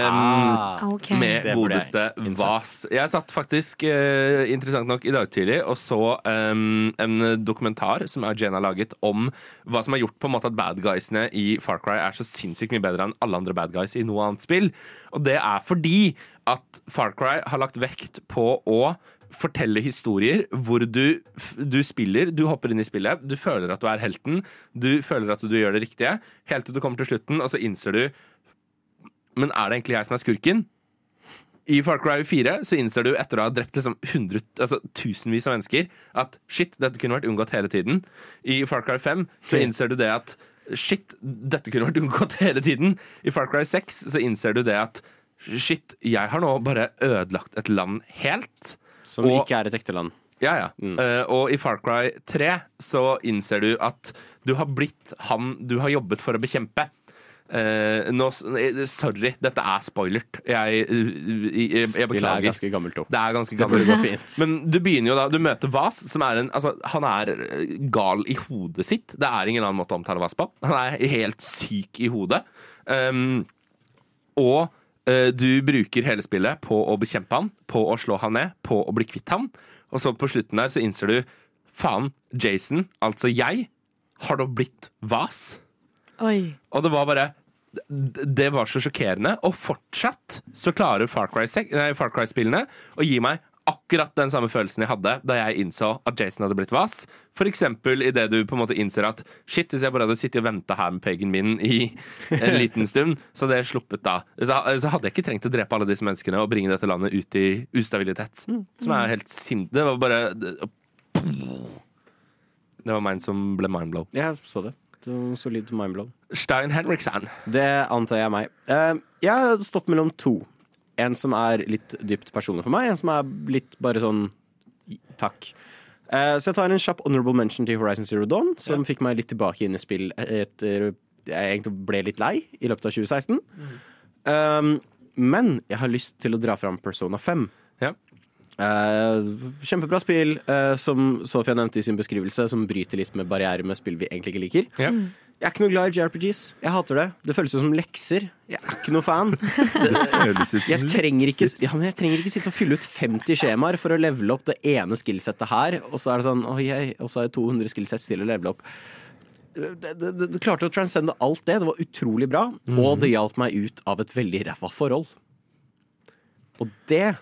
Um, Ah, ok. Med Det burde jeg godeste. Vas. Jeg satt faktisk, uh, interessant nok, i dag tidlig og så um, en dokumentar som Jane har laget om hva som har gjort på en måte at bad guysene i Far Cry er så sinnssykt mye bedre enn alle andre bad guys i noe annet spill. Og det er fordi at Far Cry har lagt vekt på å fortelle historier hvor du, du spiller, du hopper inn i spillet, du føler at du er helten, du føler at du gjør det riktige, helt til du kommer til slutten, og så innser du Men er det egentlig jeg som er skurken? I Far Cry 4 så innser du etter å ha drept liksom 100, altså, tusenvis av mennesker at shit, dette kunne vært unngått hele tiden. I Far Cry 5 så innser du det at shit, dette kunne vært unngått hele tiden. I Far Cry 6 så innser du det at shit, jeg har nå bare ødelagt et land helt. Som Og- ikke er et ekte land. Ja, ja. Eh, og i Far Cry 3 så innser du at du har blitt han du har jobbet for å bekjempe. Uh, eh, sorry, dette er spoilert. Jeg, jeg, jeg, jeg Spillet er ganske gammelt òg. Det er ganske gammelt. Det fint. Men du begynner jo da Du møter Vas, som er en Altså, han er eh, gal i hodet sitt. Det er ingen annen måte å omtale Vas på. Han er helt syk i hodet. Um, og eh, du bruker hele spillet på å bekjempe han, på å slå han ned, på å bli kvitt han. Og så på slutten der så innser du faen, Jason, altså jeg, har da blitt Vas. Oi. Og det var bare Det var så sjokkerende. Og fortsatt så klarer Far Cry sek- Far Cry-spillene å gi meg akkurat den samme følelsen jeg hadde da jeg innså at Jason hadde blitt vass. For eksempel idet du på en måte innser at shit, hvis jeg bare hadde sittet og venta her med peggen min i en liten stund, så hadde jeg sluppet da. Så, hadde jeg ikke trengt å drepe alle disse menneskene og bringe dette landet ut i ustabilitet. Som er helt sint. Det var bare Det var meg som ble mindblow. Jeg så det. solid mindblow. Stein Henriksen. Det antar jeg er meg. Eh, jeg har stått mellom to. En som er litt dypt personlig for meg, en som er litt bare sånn takk. Eh, så jeg tar en kjapp honorable mention til Horizon Zero Dawn, som fikk meg litt tilbake inn i spill etter jeg egentlig ble litt lei i løpet av 2016. Um, men jeg har lyst til å dra fram Persona 5. Ja. Uh, kjempebra spill, uh, som Sofia nevnte i sin beskrivelse, som bryter litt med barrierer med spill vi egentlig ikke liker. Ja. Jeg er ikke noe glad i JRPGs. Jeg hater det. Det føles jo som lekser. Jeg er ikke noe fan. Jeg trenger, ikke, ja, jeg trenger ikke sitte og fylle ut 50 skjemaer for å levele opp det ene skillsettet her, og så er det sånn, oi, jeg, og så er det 200 skillsett til å levele opp. Det, det, det, det klarte å transcende alt det. Det var utrolig bra, og det hjalp meg ut av et veldig ræva forhold. Og det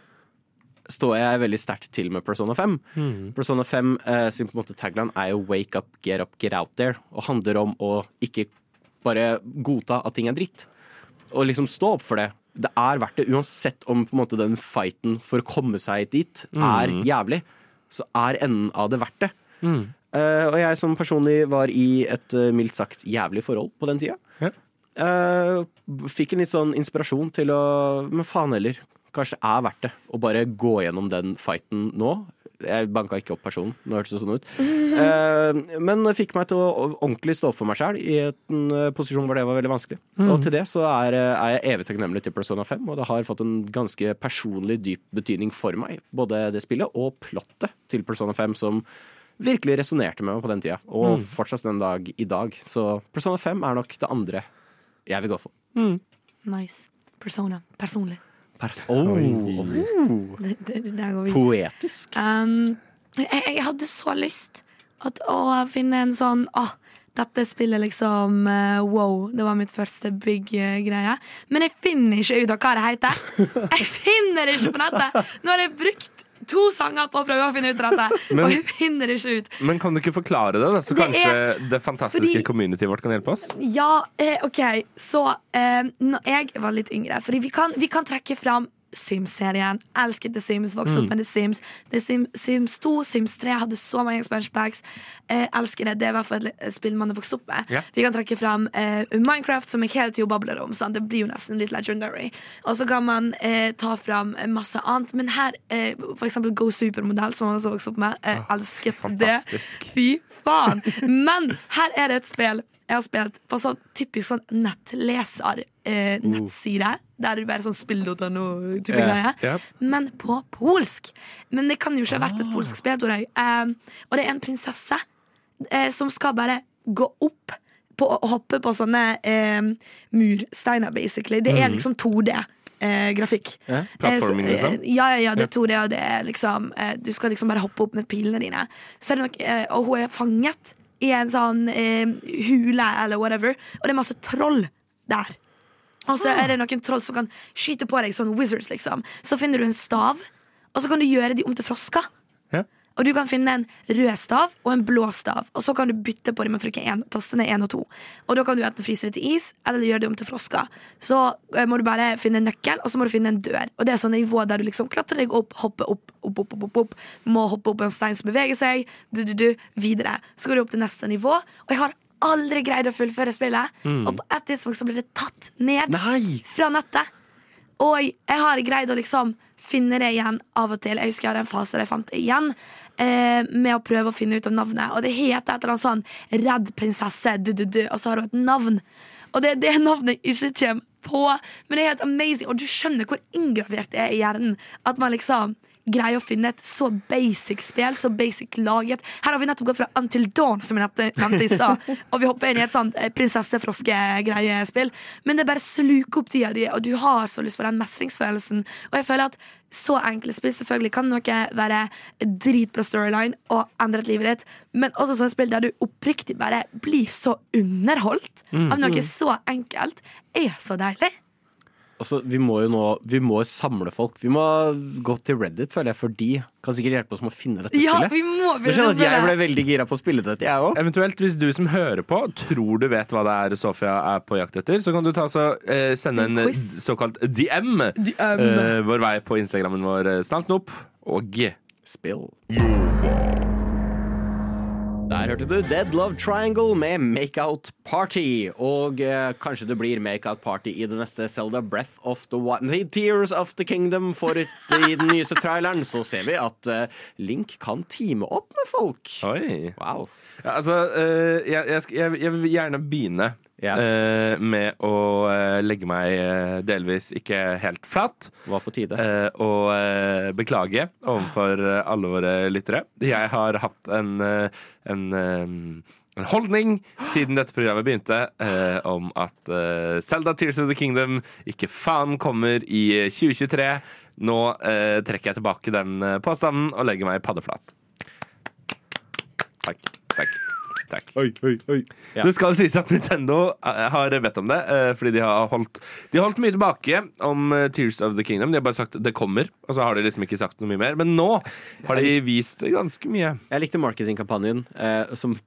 står jeg veldig sterkt til med Persona 5. Persona 5 eh, sin på en måte tagline er jo 'wake up, get up, get out there', og handler om å ikke bare godta at ting er dritt. Og liksom stå opp for det. Det er verdt det, uansett om på en måte den fighten for å komme seg dit er jævlig, så er enden av det verdt det. Eh, og jeg som personlig var i et eh, mildt sagt jævlig forhold på den tida. Ja. Eh, fikk en litt sånn inspirasjon til å Men faen heller, kanskje det er verdt det å bare gå gjennom den fighten nå. Jeg banka ikke opp personen, nå hørtes det sånn ut. Eh, men det fikk meg til å ordentlig stå opp for meg sjøl i en eh, posisjon hvor det var veldig vanskelig. Og til det så er, eh, er jeg evig takknemlig til Persona 5, og det har fått en ganske personlig dyp betydning for meg. Både det spillet og plottet til Persona 5, som virkelig resonnerte med meg på den tida. Og fortsatt den dag i dag. Så Persona 5 er nok det andre jeg vil gå for. Nice. Persona. Personlig. Pers oh. Det, det, det der går vi. Poetisk. Um, jeg, jeg hadde så lyst at, å finne en sånn Åh, dette spillet liksom uh, Wow, det var mitt første big eh, greie. Men jeg finner ikke ut av hva det heter. Jeg finner det ikke på nettet! Nå har jeg brukt to sanger på å prøve å finne ut av dette, Men- og vi finner det ikke ut. Men kan du ikke forklare det, da? Så Det kanskje er- det fantastiske fordi- communityet vårt kan hjelpe oss? Ja, eh, OK. Så eh, når jeg var litt yngre Fordi vi kan, vi kan trekke fram Sims-serien. Elsket The Sims. Vokste Mm. opp med The Sims. The Sim, Sims 2, Sims 3 hadde så mange expansion. Eh, elsker det. Det er i hvert fall et spill man har vokst opp med. Yeah. Vi kan trekke fram eh, Minecraft, som jeg hele tida babler om. Sant? Det blir jo nesten litt legendary. Og så kan man eh, ta fram masse annet. Men her, eh, for eksempel Go Supermodell, som man også vokste opp med. Eh, elsket det. Fy faen! Men her er det et spill jeg har spilt på sånn typisk sånn nettleser eh, nettside. Der du bare sånn spill.no-type yeah. greie. Yep. Men på polsk. Men det kan jo ikke ha vært et Ah. polsk spill, tror jeg. Eh, og det er en prinsesse eh, som skal bare gå opp på å hoppe på sånne eh, mursteiner, basically. Det er Mhm. liksom 2D-grafikk. Ja, plattforming, liksom? ja, ja, ja, det 2D, og det er liksom eh, Du skal liksom bare hoppe opp med pilene dine. Så er det nok, eh, og hun er fanget i en sånn eh, hule eller whatever, og det er masse troll der. Og så er det noen troll som kan skyte på deg, sånn wizards, liksom. Så finner du en stav, og så kan du gjøre de om til frosker. Ja. Og du kan finne en rød stav og en blå stav, og så kan du bytte på dem å trykke en, tastene 1 og 2. Og da kan du enten fryse det til is, eller gjøre det om til frosker. Så eh, må du bare finne en nøkkel, og så må du finne en dør. Og det er sånn nivå der du liksom klatrer deg opp, hopper opp, opp, opp, opp, opp, opp. Må hoppe opp en stein som beveger seg, du, du, du, videre. Så går du opp til neste nivå. Og jeg har aldri greid å fullføre spillet. Mm. Og på et tidspunkt så ble det tatt ned Nei! fra nettet. Og jeg har greid å liksom finne det igjen av og til. Jeg husker jeg hadde en fase der jeg fant det igjen. Eh, med å prøve å finne ut av navnet. Og det heter et eller annet sånn 'Redd prinsesse', du, du, du, og så har hun et navn. Og det er det navnet ikke kommer på. Men det er helt amazing, og du skjønner hvor inngravert det er i hjernen. At man liksom greier å finne et så basic spill, så basic laget. Her har vi nettopp gått fra Until Dawn, som jeg nevnte- nevnte i stad, og vi hopper inn i et sånt eh, prinsessefroske-greiespill. Men det bare sluker opp tida di, og du har så lyst på den mestringsfølelsen. Og jeg føler at så enkle spill Selvfølgelig kan noe være dritbra storyline og endret livet ditt, men også sånne spill der du oppriktig bare blir så underholdt Mm. av noe Mm. så enkelt, er så deilig. Altså, vi må jo nå Vi må samle folk. Vi må gå til Reddit, føler jeg, for de kan sikkert hjelpe oss med å finne dette Ja, spillet. vi må Du skjønner at jeg ble veldig gira på å spille dette, jeg òg. Eventuelt, hvis du som hører på, tror du vet hva det er Sofia er på jakt etter, så kan du ta så, eh, sende en, En eh, såkalt DM, DM. eh, vår vei på Instagrammen vår, snart Snallsnop og Spill. Der hørte du Dead Love Triangle med Makeout Party. Og eh, kanskje det blir Makeout Party i det neste Zelda Breath of the Wild Tears of the Kingdom. For i den nyeste traileren så ser vi at eh, Link kan teame opp med folk. Oi. Wow. Ja, altså, eh, jeg, jeg, jeg vil gjerne begynne eh, med å eh, legge meg eh, delvis ikke helt flat. Var på tide. eh, og eh, beklage overfor eh, alle våre lyttere. Jeg har hatt en, en en holdning siden dette programmet begynte om at Zelda Tears of the Kingdom ikke faen kommer i 2023. Nå trekker jeg tilbake den påstanden og legger meg paddeflat. Takk. Takk. Takk. Ja. Det skal sies at Nintendo eh, har bedt om det, eh, fordi de har holdt De har holdt mye tilbake om eh, Tears of the Kingdom. De har bare sagt det kommer, og så har de liksom ikke sagt noe mye mer. Men nå har de vist ganske mye. Jeg likte marketingkampanjen eh, som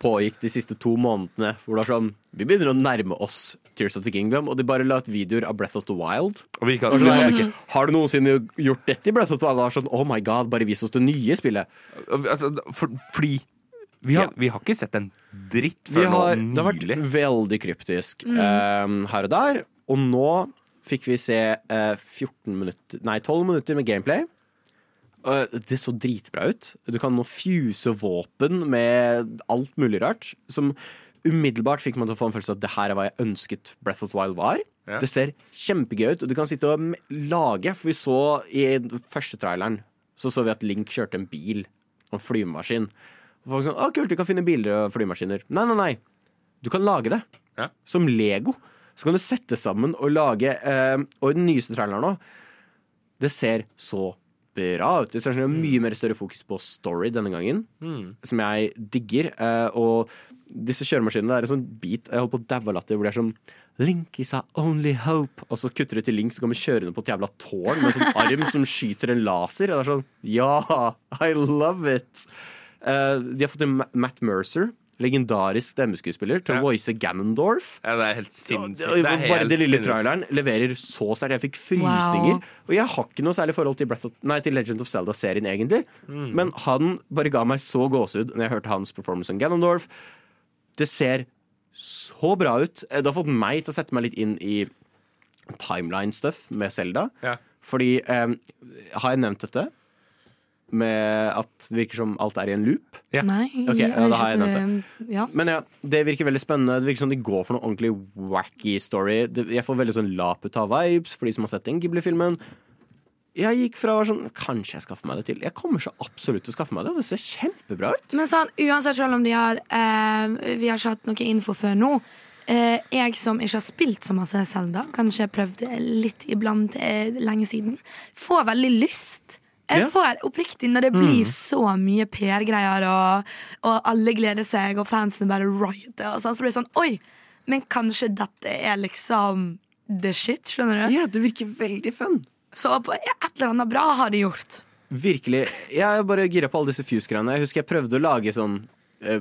pågikk de siste to månedene. Hvor det var sånn Vi begynner å nærme oss Tears of the Kingdom, og de bare la ut videoer av Breath of the Wild. Og vi kan, Og sånn, ikke, Har du noensinne gjort dette i Breath of the Wild? Og sånn, oh my god, bare vis oss det nye spillet. altså, for, fordi vi har, vi har ikke sett en dritt Vi før har, nå det har vært veldig kryptisk Mm. eh, her og der. Og nå fikk vi se uh, 14 minutter Nei, 12 minutter med gameplay. Uh, det så dritbra ut. Du kan nå fuse våpen med alt mulig rart. Som umiddelbart fikk man til å få en følelse av at det her er hva jeg ønsket Breath of the Wild var. Ja. Det ser kjempegøy ut, og du kan sitte og lage. For vi så i første traileren så så vi at Link kjørte en bil og en flymaskin. Folk sånn, å kult, du kan finne biler og flymaskiner. Nei, nei, nei. Du kan lage det. Ja. Som Lego. Så kan du sette sammen og lage eh, Og den nyeste traileren nå, det ser så bra ut. Det er mye mer større fokus på story denne gangen, Mm. som jeg digger. Eh, og disse kjøremaskinene, det er en sånn beat jeg holder på å daue av latter, hvor det er sånn Link is our only hope. Og så kutter du til Link, så kommer kjørende på et jævla tårn med en sånn arm som skyter en laser. Og det er sånn Ja, I love it! Eh, de har fått inn Matt Mercer, legendarisk stemmeskuespiller, til å voice Ganondorf. Ja, det er helt sinnssykt. Det er Bare helt den lille sinnssykt. traileren leverer så sterkt. Jeg fikk frysninger. Wow. Og jeg har ikke noe særlig forhold til, of, nei, til Legend of Zelda-serien, egentlig. Mm. Men han bare ga meg så gåsehud når jeg hørte hans performance som Ganondorf. Det ser så bra ut. Det har fått meg til å sette meg litt inn i timeline-stuff med Zelda. Ja. Fordi eh, Har jeg nevnt dette? Med at det virker som alt er i en loop? Ja. Nei, okay, ja, da har jeg nevnt det. Ja. Men ja, det virker veldig spennende. Det virker som de går for noe ordentlig wacky story. Jeg får veldig sånn Laputa-vibes for de som har sett den Ghibli-filmen. Jeg gikk fra å være sånn Kanskje jeg skaffer meg det til. Jeg kommer så absolutt til å skaffe meg det. Det ser kjempebra ut. Men sånn, uansett, selv om de har eh, Vi har ikke hatt noe info før nå. Eh, jeg som ikke har spilt så masse Selda, kanskje prøvd litt iblant eh, lenge siden, får veldig lyst. Jeg Ja. får oppriktig Når det blir Mm. så mye PR-greier, og, og alle gleder seg, og fansen bare rioter, og sånn, så blir det sånn Oi, men kanskje dette er liksom the shit, skjønner du? Ja, det virker veldig fun. Så på, ja, et eller annet bra har de gjort. Virkelig. Jeg er bare gira på alle disse Fuse-greiene. Jeg husker jeg prøvde å lage sånn uh,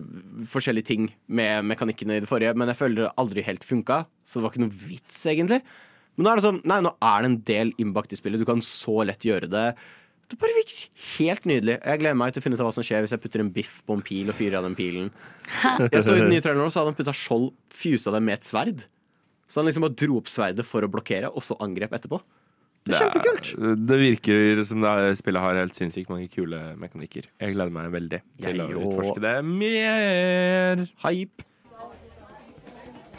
forskjellige ting med mekanikkene i det forrige, men jeg føler det aldri helt funka, så det var ikke noe vits, egentlig. Men nå er det sånn, nei, nå er det en del innbakt i spillet. Du kan så lett gjøre det. Det bare virker helt nydelig. Jeg gleder meg til å finne ut av hva som skjer hvis jeg putter en biff på en pil og fyrer av den pilen. Jeg så i den nye traileren så hadde han putta skjold, fusa det med et sverd. Så han liksom bare dro opp sverdet for å blokkere, og så angrep etterpå. Det er kjempekult. Det virker som det er, spillet har helt sinnssykt mange kule mekanikker. Jeg gleder meg veldig til å utforske det mer. Hype.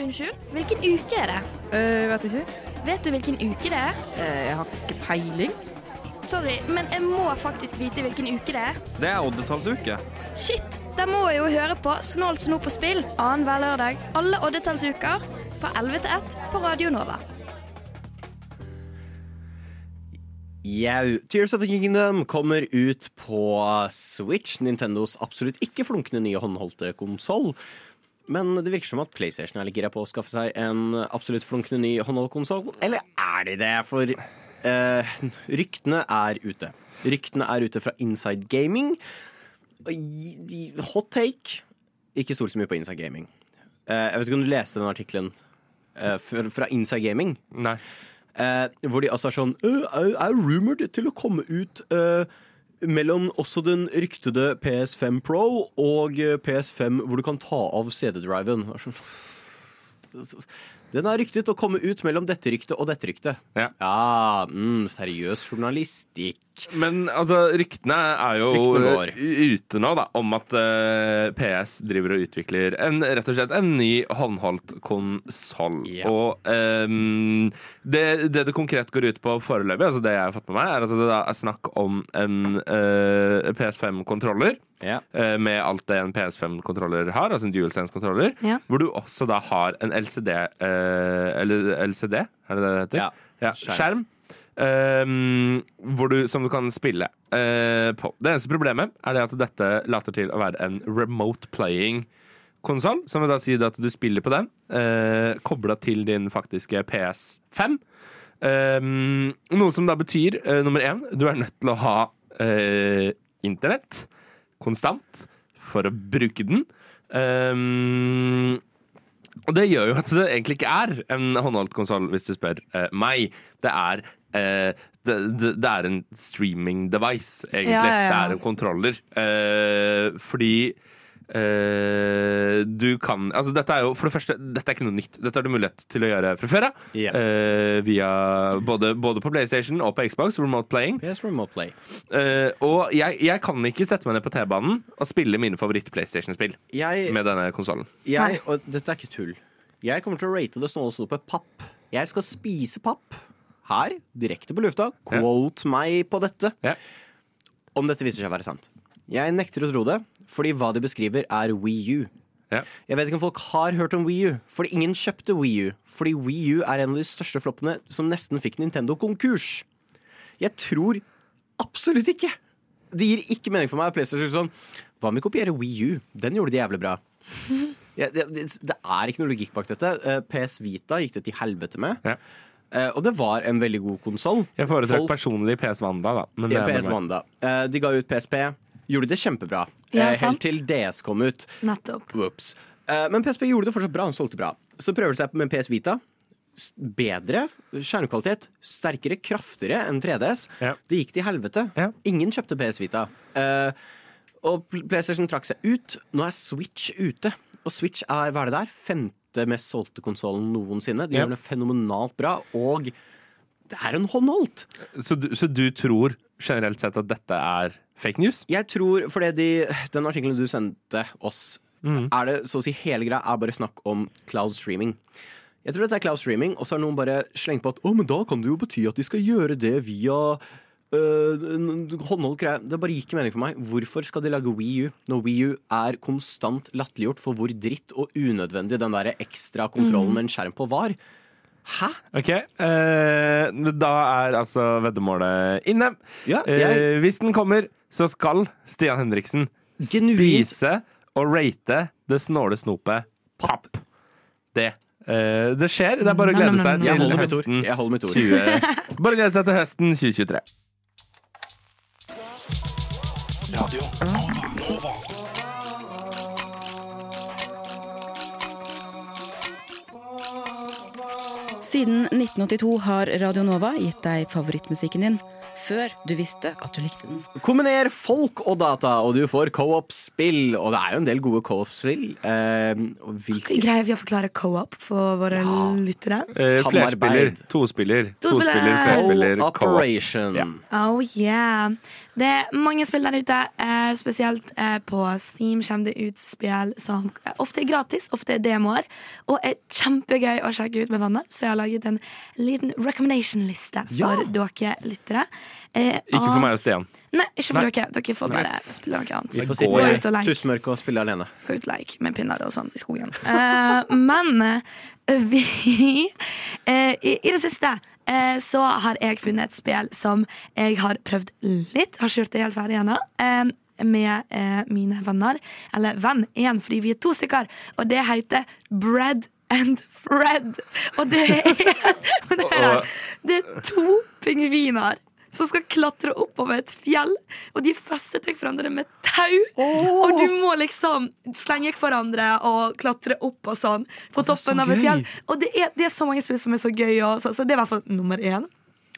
Unnskyld, hvilken uke er det? Uh, vet ikke. Vet du hvilken uke det er? Uh, jeg har ikke peiling. Sorry, men jeg må faktisk vite hvilken uke det er. Det er oddetallsuke. Shit! Da må jeg jo høre på Snålt snop og spill annenhver lørdag alle oddetallsuker fra 11 til 1 på Radio Nova. Jau. Tears of the Kingdom kommer ut på Switch, Nintendos absolutt ikke flunkende nye håndholdte konsoll. Men det virker som at PlayStation er litt gira på å skaffe seg en absolutt flunkende ny håndholdt konsoll. Eller er de det? For eh, ryktene er ute. Ryktene er ute fra Inside Gaming. Hot take ikke stol så mye på Inside Gaming. Eh, jeg vet ikke om du leste den artikkelen eh, fra Inside Gaming? Nei. Eh, hvor de altså er sånn «Øh, Er, er rumored til å komme ut eh, mellom også den ryktede PS5 Pro og eh, PS5 hvor du kan ta av CD-driven. Den er ryktet å komme ut mellom dette ryktet og dette ryktet. Ja. mm, seriøs journalistikk. Men altså, ryktene er jo Ryktene ute nå, da, om at uh, PS driver og utvikler en, rett og slett en ny håndholdt konsoll. Og um, det, det det konkret går ut på foreløpig, altså det jeg har fått med meg, er at det da er snakk om en uh, PS5-kontroller. eh, med alt det en PS5-kontroller har, altså en DualSense-kontroller. Ja. Hvor du også da har en LCD eh, Eller LCD, er det det det heter? Ja. skjerm. Skjerm. Ehm, du, som du kan spille eh, på. Det eneste problemet er det at dette later til å være en remote playing konsoll. Som vil da si at du spiller på den, uh, kobla til din faktiske PS5. Ehm, noe som da betyr, uh, nummer én, du er nødt til å ha uh, internett konstant for å bruke den. Um, og det gjør jo at det egentlig ikke er en håndholdt konsoll, hvis du spør uh, meg. Det er eh, det, det, er en streaming device, egentlig. Ja, ja, ja. Det er en kontroller. Eh, fordi eh, du kan Altså, dette er jo for det første Dette er ikke noe nytt. Dette har du mulighet til å gjøre fra før av. Ja. Eh, via både, både på PlayStation og på Xbox, remote playing. Yes, Remote Play. Eh, og jeg, jeg kan ikke sette meg ned på T-banen og spille mine favoritt-PlayStation-spill med denne konsollen. Og dette er ikke tull. Jeg kommer til å rate det snåle på papp. Jeg skal spise papp her, direkte på lufta. Quote meg på dette. Om dette viser seg å være sant. Jeg nekter å tro det, fordi hva de beskriver, er Wii U. Jeg vet ikke om folk har hørt om Wii U, fordi ingen kjøpte Wii U. Fordi Wii U er en av de største floppene som nesten fikk Nintendo konkurs. Jeg tror absolutt ikke. Det gir ikke mening for meg. at PlayStation sånn, Hva om vi kopierer Wii U? Den gjorde de jævlig bra. Ja, det, det, er ikke noe logikk bak dette. Eh, PS Vita gikk det til helvete med. Eh, og det var en veldig god konsoll. Jeg foretrakk personlig PS Wanda, da. Men det Ja, PS. Wanda. Uh, de ga ut PSP. Gjorde det kjempebra. Ja, sant. helt til DS kom ut. Eh, men PSP gjorde det fortsatt bra. Han solgte bra. Så prøver det seg med PS Vita. Bedre skjermkvalitet, sterkere, kraftigere enn 3DS. Det gikk til helvete. Ingen kjøpte PS Vita. Eh, og PlayStation trakk seg ut. Nå er Switch ute. Og Switch er hva er det der? femte mest solgte konsollen noensinne. De Ja. gjør det fenomenalt bra. Og det er en håndholdt. Så du, så du tror generelt sett at dette er fake news? Jeg tror, fordi de, den artikkelen du sendte oss, mm. er det så å si hele greia er bare snakk om cloud streaming. Jeg tror dette er cloud streaming, og så har noen bare slengt på at å, men da kan det jo bety at de skal gjøre det via øh, n- håndholdt greie. Det bare gir ikke mening for meg. Hvorfor skal de lage Wii U når Wii U er konstant latterliggjort for hvor dritt og unødvendig den der ekstra kontrollen Mm. med en skjerm på var? Hæ? Ok, eh, Da er altså veddemålet inne. Ja, Eh, jeg- hvis den kommer, så skal Stian Henriksen Genuint. spise og rate det snåle snopet papp. Det. eh, det skjer. Det er bare å glede seg til høsten Jeg holder mitt ord. 20... Bare glede seg til høsten 2023. Radio Nova. Nova. Siden 1982 har Radio Nova gitt deg favorittmusikken din før du visste at du likte den. Kombiner folk og data, og du får co-op-spill. Og det er jo en del gode co-op-spill. Eh, hvilke Greier vi å forklare co-op for våre lyttere? Eh, flerspiller, tospiller, Tospiller. flerspiller, co-op. Co yeah. Ja. Oh yeah. Det er mange spill der ute. Eh, spesielt eh, på Steam kommer det ut spill som ofte er gratis, ofte er demoer, og er kjempegøy å sjekke ut med venner. Så jeg har laget en liten recommendation-liste for dere lyttere. Eh, Ikke for meg og Stian. Nei, ikke for Nei. dere. Dere får bare nei. spille noe annet. Vi får Gå sitte ut og i leke. tussmørket og spille alene. Gå ut og leke med pinner og sånn i skogen. Eh, men eh, vi eh, i, I det siste eh, så har jeg funnet et spill som jeg har prøvd litt. Har ikke gjort det helt ferdig ennå. eh, med mine venner. Eller venn én, fordi vi er to stykker. Og det heter Bread and Fred. Og det er, det er, det er to pingviner som skal klatre oppover et fjell, og de fester til hverandre med tau. Og du må liksom slenge hverandre og klatre opp og sånn på toppen av et fjell. Og det er, det er så mange spill som er så gøy, og så, så det er i hvert fall nummer én.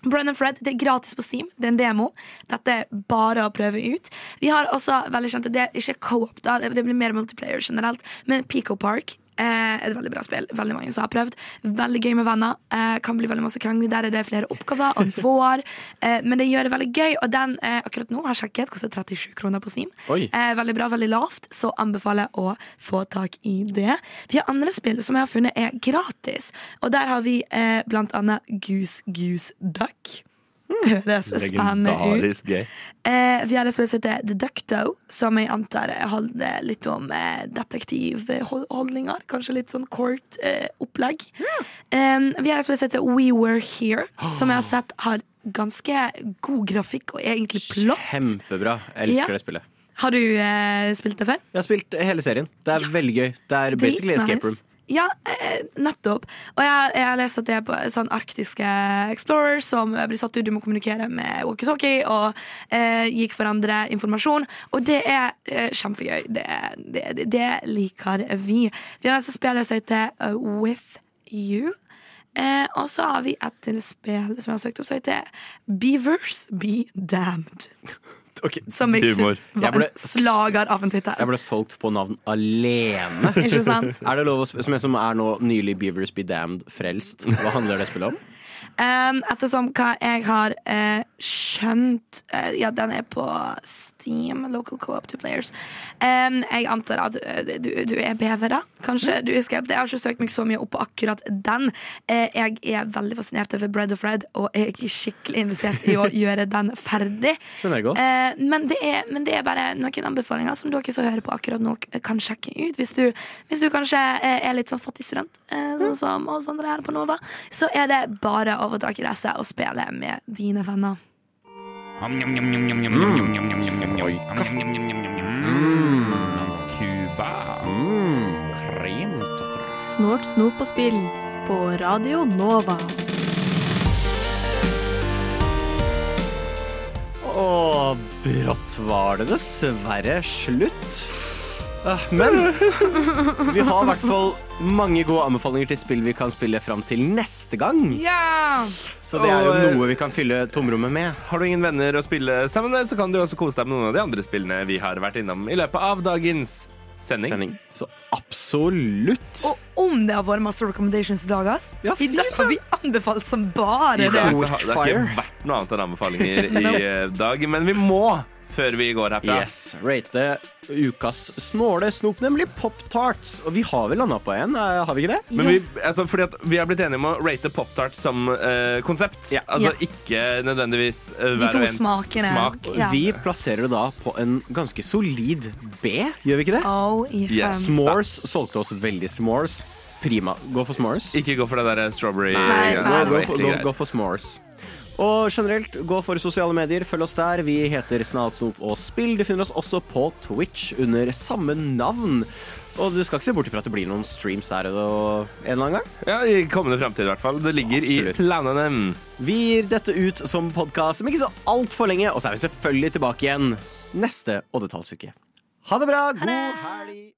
Brennan Fred, Det er gratis på Steam. Det er en demo. Dette er bare å prøve ut. Vi har også veldig kjente Det er ikke co-op, da. Det blir mer multiplayer generelt. Men Pico Park et veldig bra spill. Veldig mange som har prøvd. Veldig gøy med venner. Eh, kan bli veldig masse krangling. Der er det flere oppgaver og nivåer. Eh, men det gjør det veldig gøy. Og den eh, akkurat nå har sjekket koster 37 kroner på Steam. Oi. Eh, veldig bra, veldig lavt, så anbefaler jeg å få tak i det. Vi har andre spill som jeg har funnet er gratis, og der har vi eh, blant annet Goose Goose Duck. Høres spennende ut. Legendarisk gøy. Eh, vi har det som heter The Ducto, som jeg antar handler litt om eh, detektivholdninger. Kanskje litt sånn court-opplegg. Eh, vi har det som heter We Were Here, som jeg har sett har ganske god grafikk og egentlig plott. Kjempebra. Jeg elsker Ja. det spillet. Har du eh, spilt det før? Jeg har spilt hele serien. Det er veldig gøy. Det er basically Dritnice. escape room. Ja, eh, nettopp. Og jeg, jeg lest at det er på sånn arktiske explorer som blir satt ut. Du må kommunikere med walkietalkie og eh, gi hverandre informasjon. Og det er eh, kjempegøy. Det, det, det, liker vi. Vi har altså spillet som heter uh, With You. Eh, og så har vi et spill som jeg har søkt opp, som heter Beavers Be Damned. Som jeg syns var en slager av en tittel. Jeg ble solgt på navn alene. Ikke sant? Er det lov å spørre, Som jeg som er nå nylig Beavers Be Damned frelst, hva handler det spillet om? Um, ettersom hva jeg har uh, skjønt uh, Ja, den er på Steam, Local Co-op to Players. Um, jeg antar at eh, du, du er bever, da? Kanskje? Du er skrevet. Jeg har ikke søkt meg så mye opp på akkurat den. Uh, jeg er veldig fascinert over Bread of Red, og jeg er skikkelig investert i å gjøre den ferdig. Skjønner jeg godt. Uh, men, det er, men det er bare noen anbefalinger som dere som hører på akkurat nå, kan sjekke ut. Hvis du, hvis du kanskje er litt sånn fattig student, uh, sånn som oss andre her på Nova, så er det bare å tak i disse og spille med dine venner. Cuba. Snort, snop og spill på Radio Nova. Og brått var det dessverre slutt. Ah, Men vi har i hvert fall mange gode anbefalinger til spill vi kan spille fram til neste gang. Ja! Så det er jo eh, noe vi kan fylle tomrommet med. Har du ingen venner å spille sammen med, så kan du også kose deg med noen av de andre spillene vi har vært innom i løpet av dagens sending. Sending. Så absolutt. Og om det har vært masse recommendations i dag, ass. I dag har vi anbefalt som bare det. det har ikke vært noe annet enn anbefalinger i dag, men vi må før vi går herfra. Yes, Rate ukas snåle snop, nemlig Pop-Tarts. Og vi har vel landa på en, eh, har vi ikke det? Men vi, altså, fordi at vi har blitt enige om å rate Pop-Tarts som uh, konsept. Altså Ja. ikke nødvendigvis uh, hver og ens smak. Ja. Vi plasserer det da på en ganske solid B, gjør vi ikke det? Oh, yes. S'mores solgte oss veldig s'mores. Prima. Gå for s'mores. Ikke gå for det der strawberry Nei, nei. gå, gå, gå, gå for s'mores. Og generelt, gå for sosiale medier. Følg oss der. Vi heter Snartsnop og Spill. Du finner oss også på Twitch under samme navn. Og du skal ikke se bort ifra at det blir noen streams der og en eller annen gang? Ja, I kommende framtid, i hvert fall. Det ligger i planene. Vi gir dette ut som podkast om ikke så altfor lenge, og så er vi selvfølgelig tilbake igjen neste oddetallsuke. Ha det bra! God helg!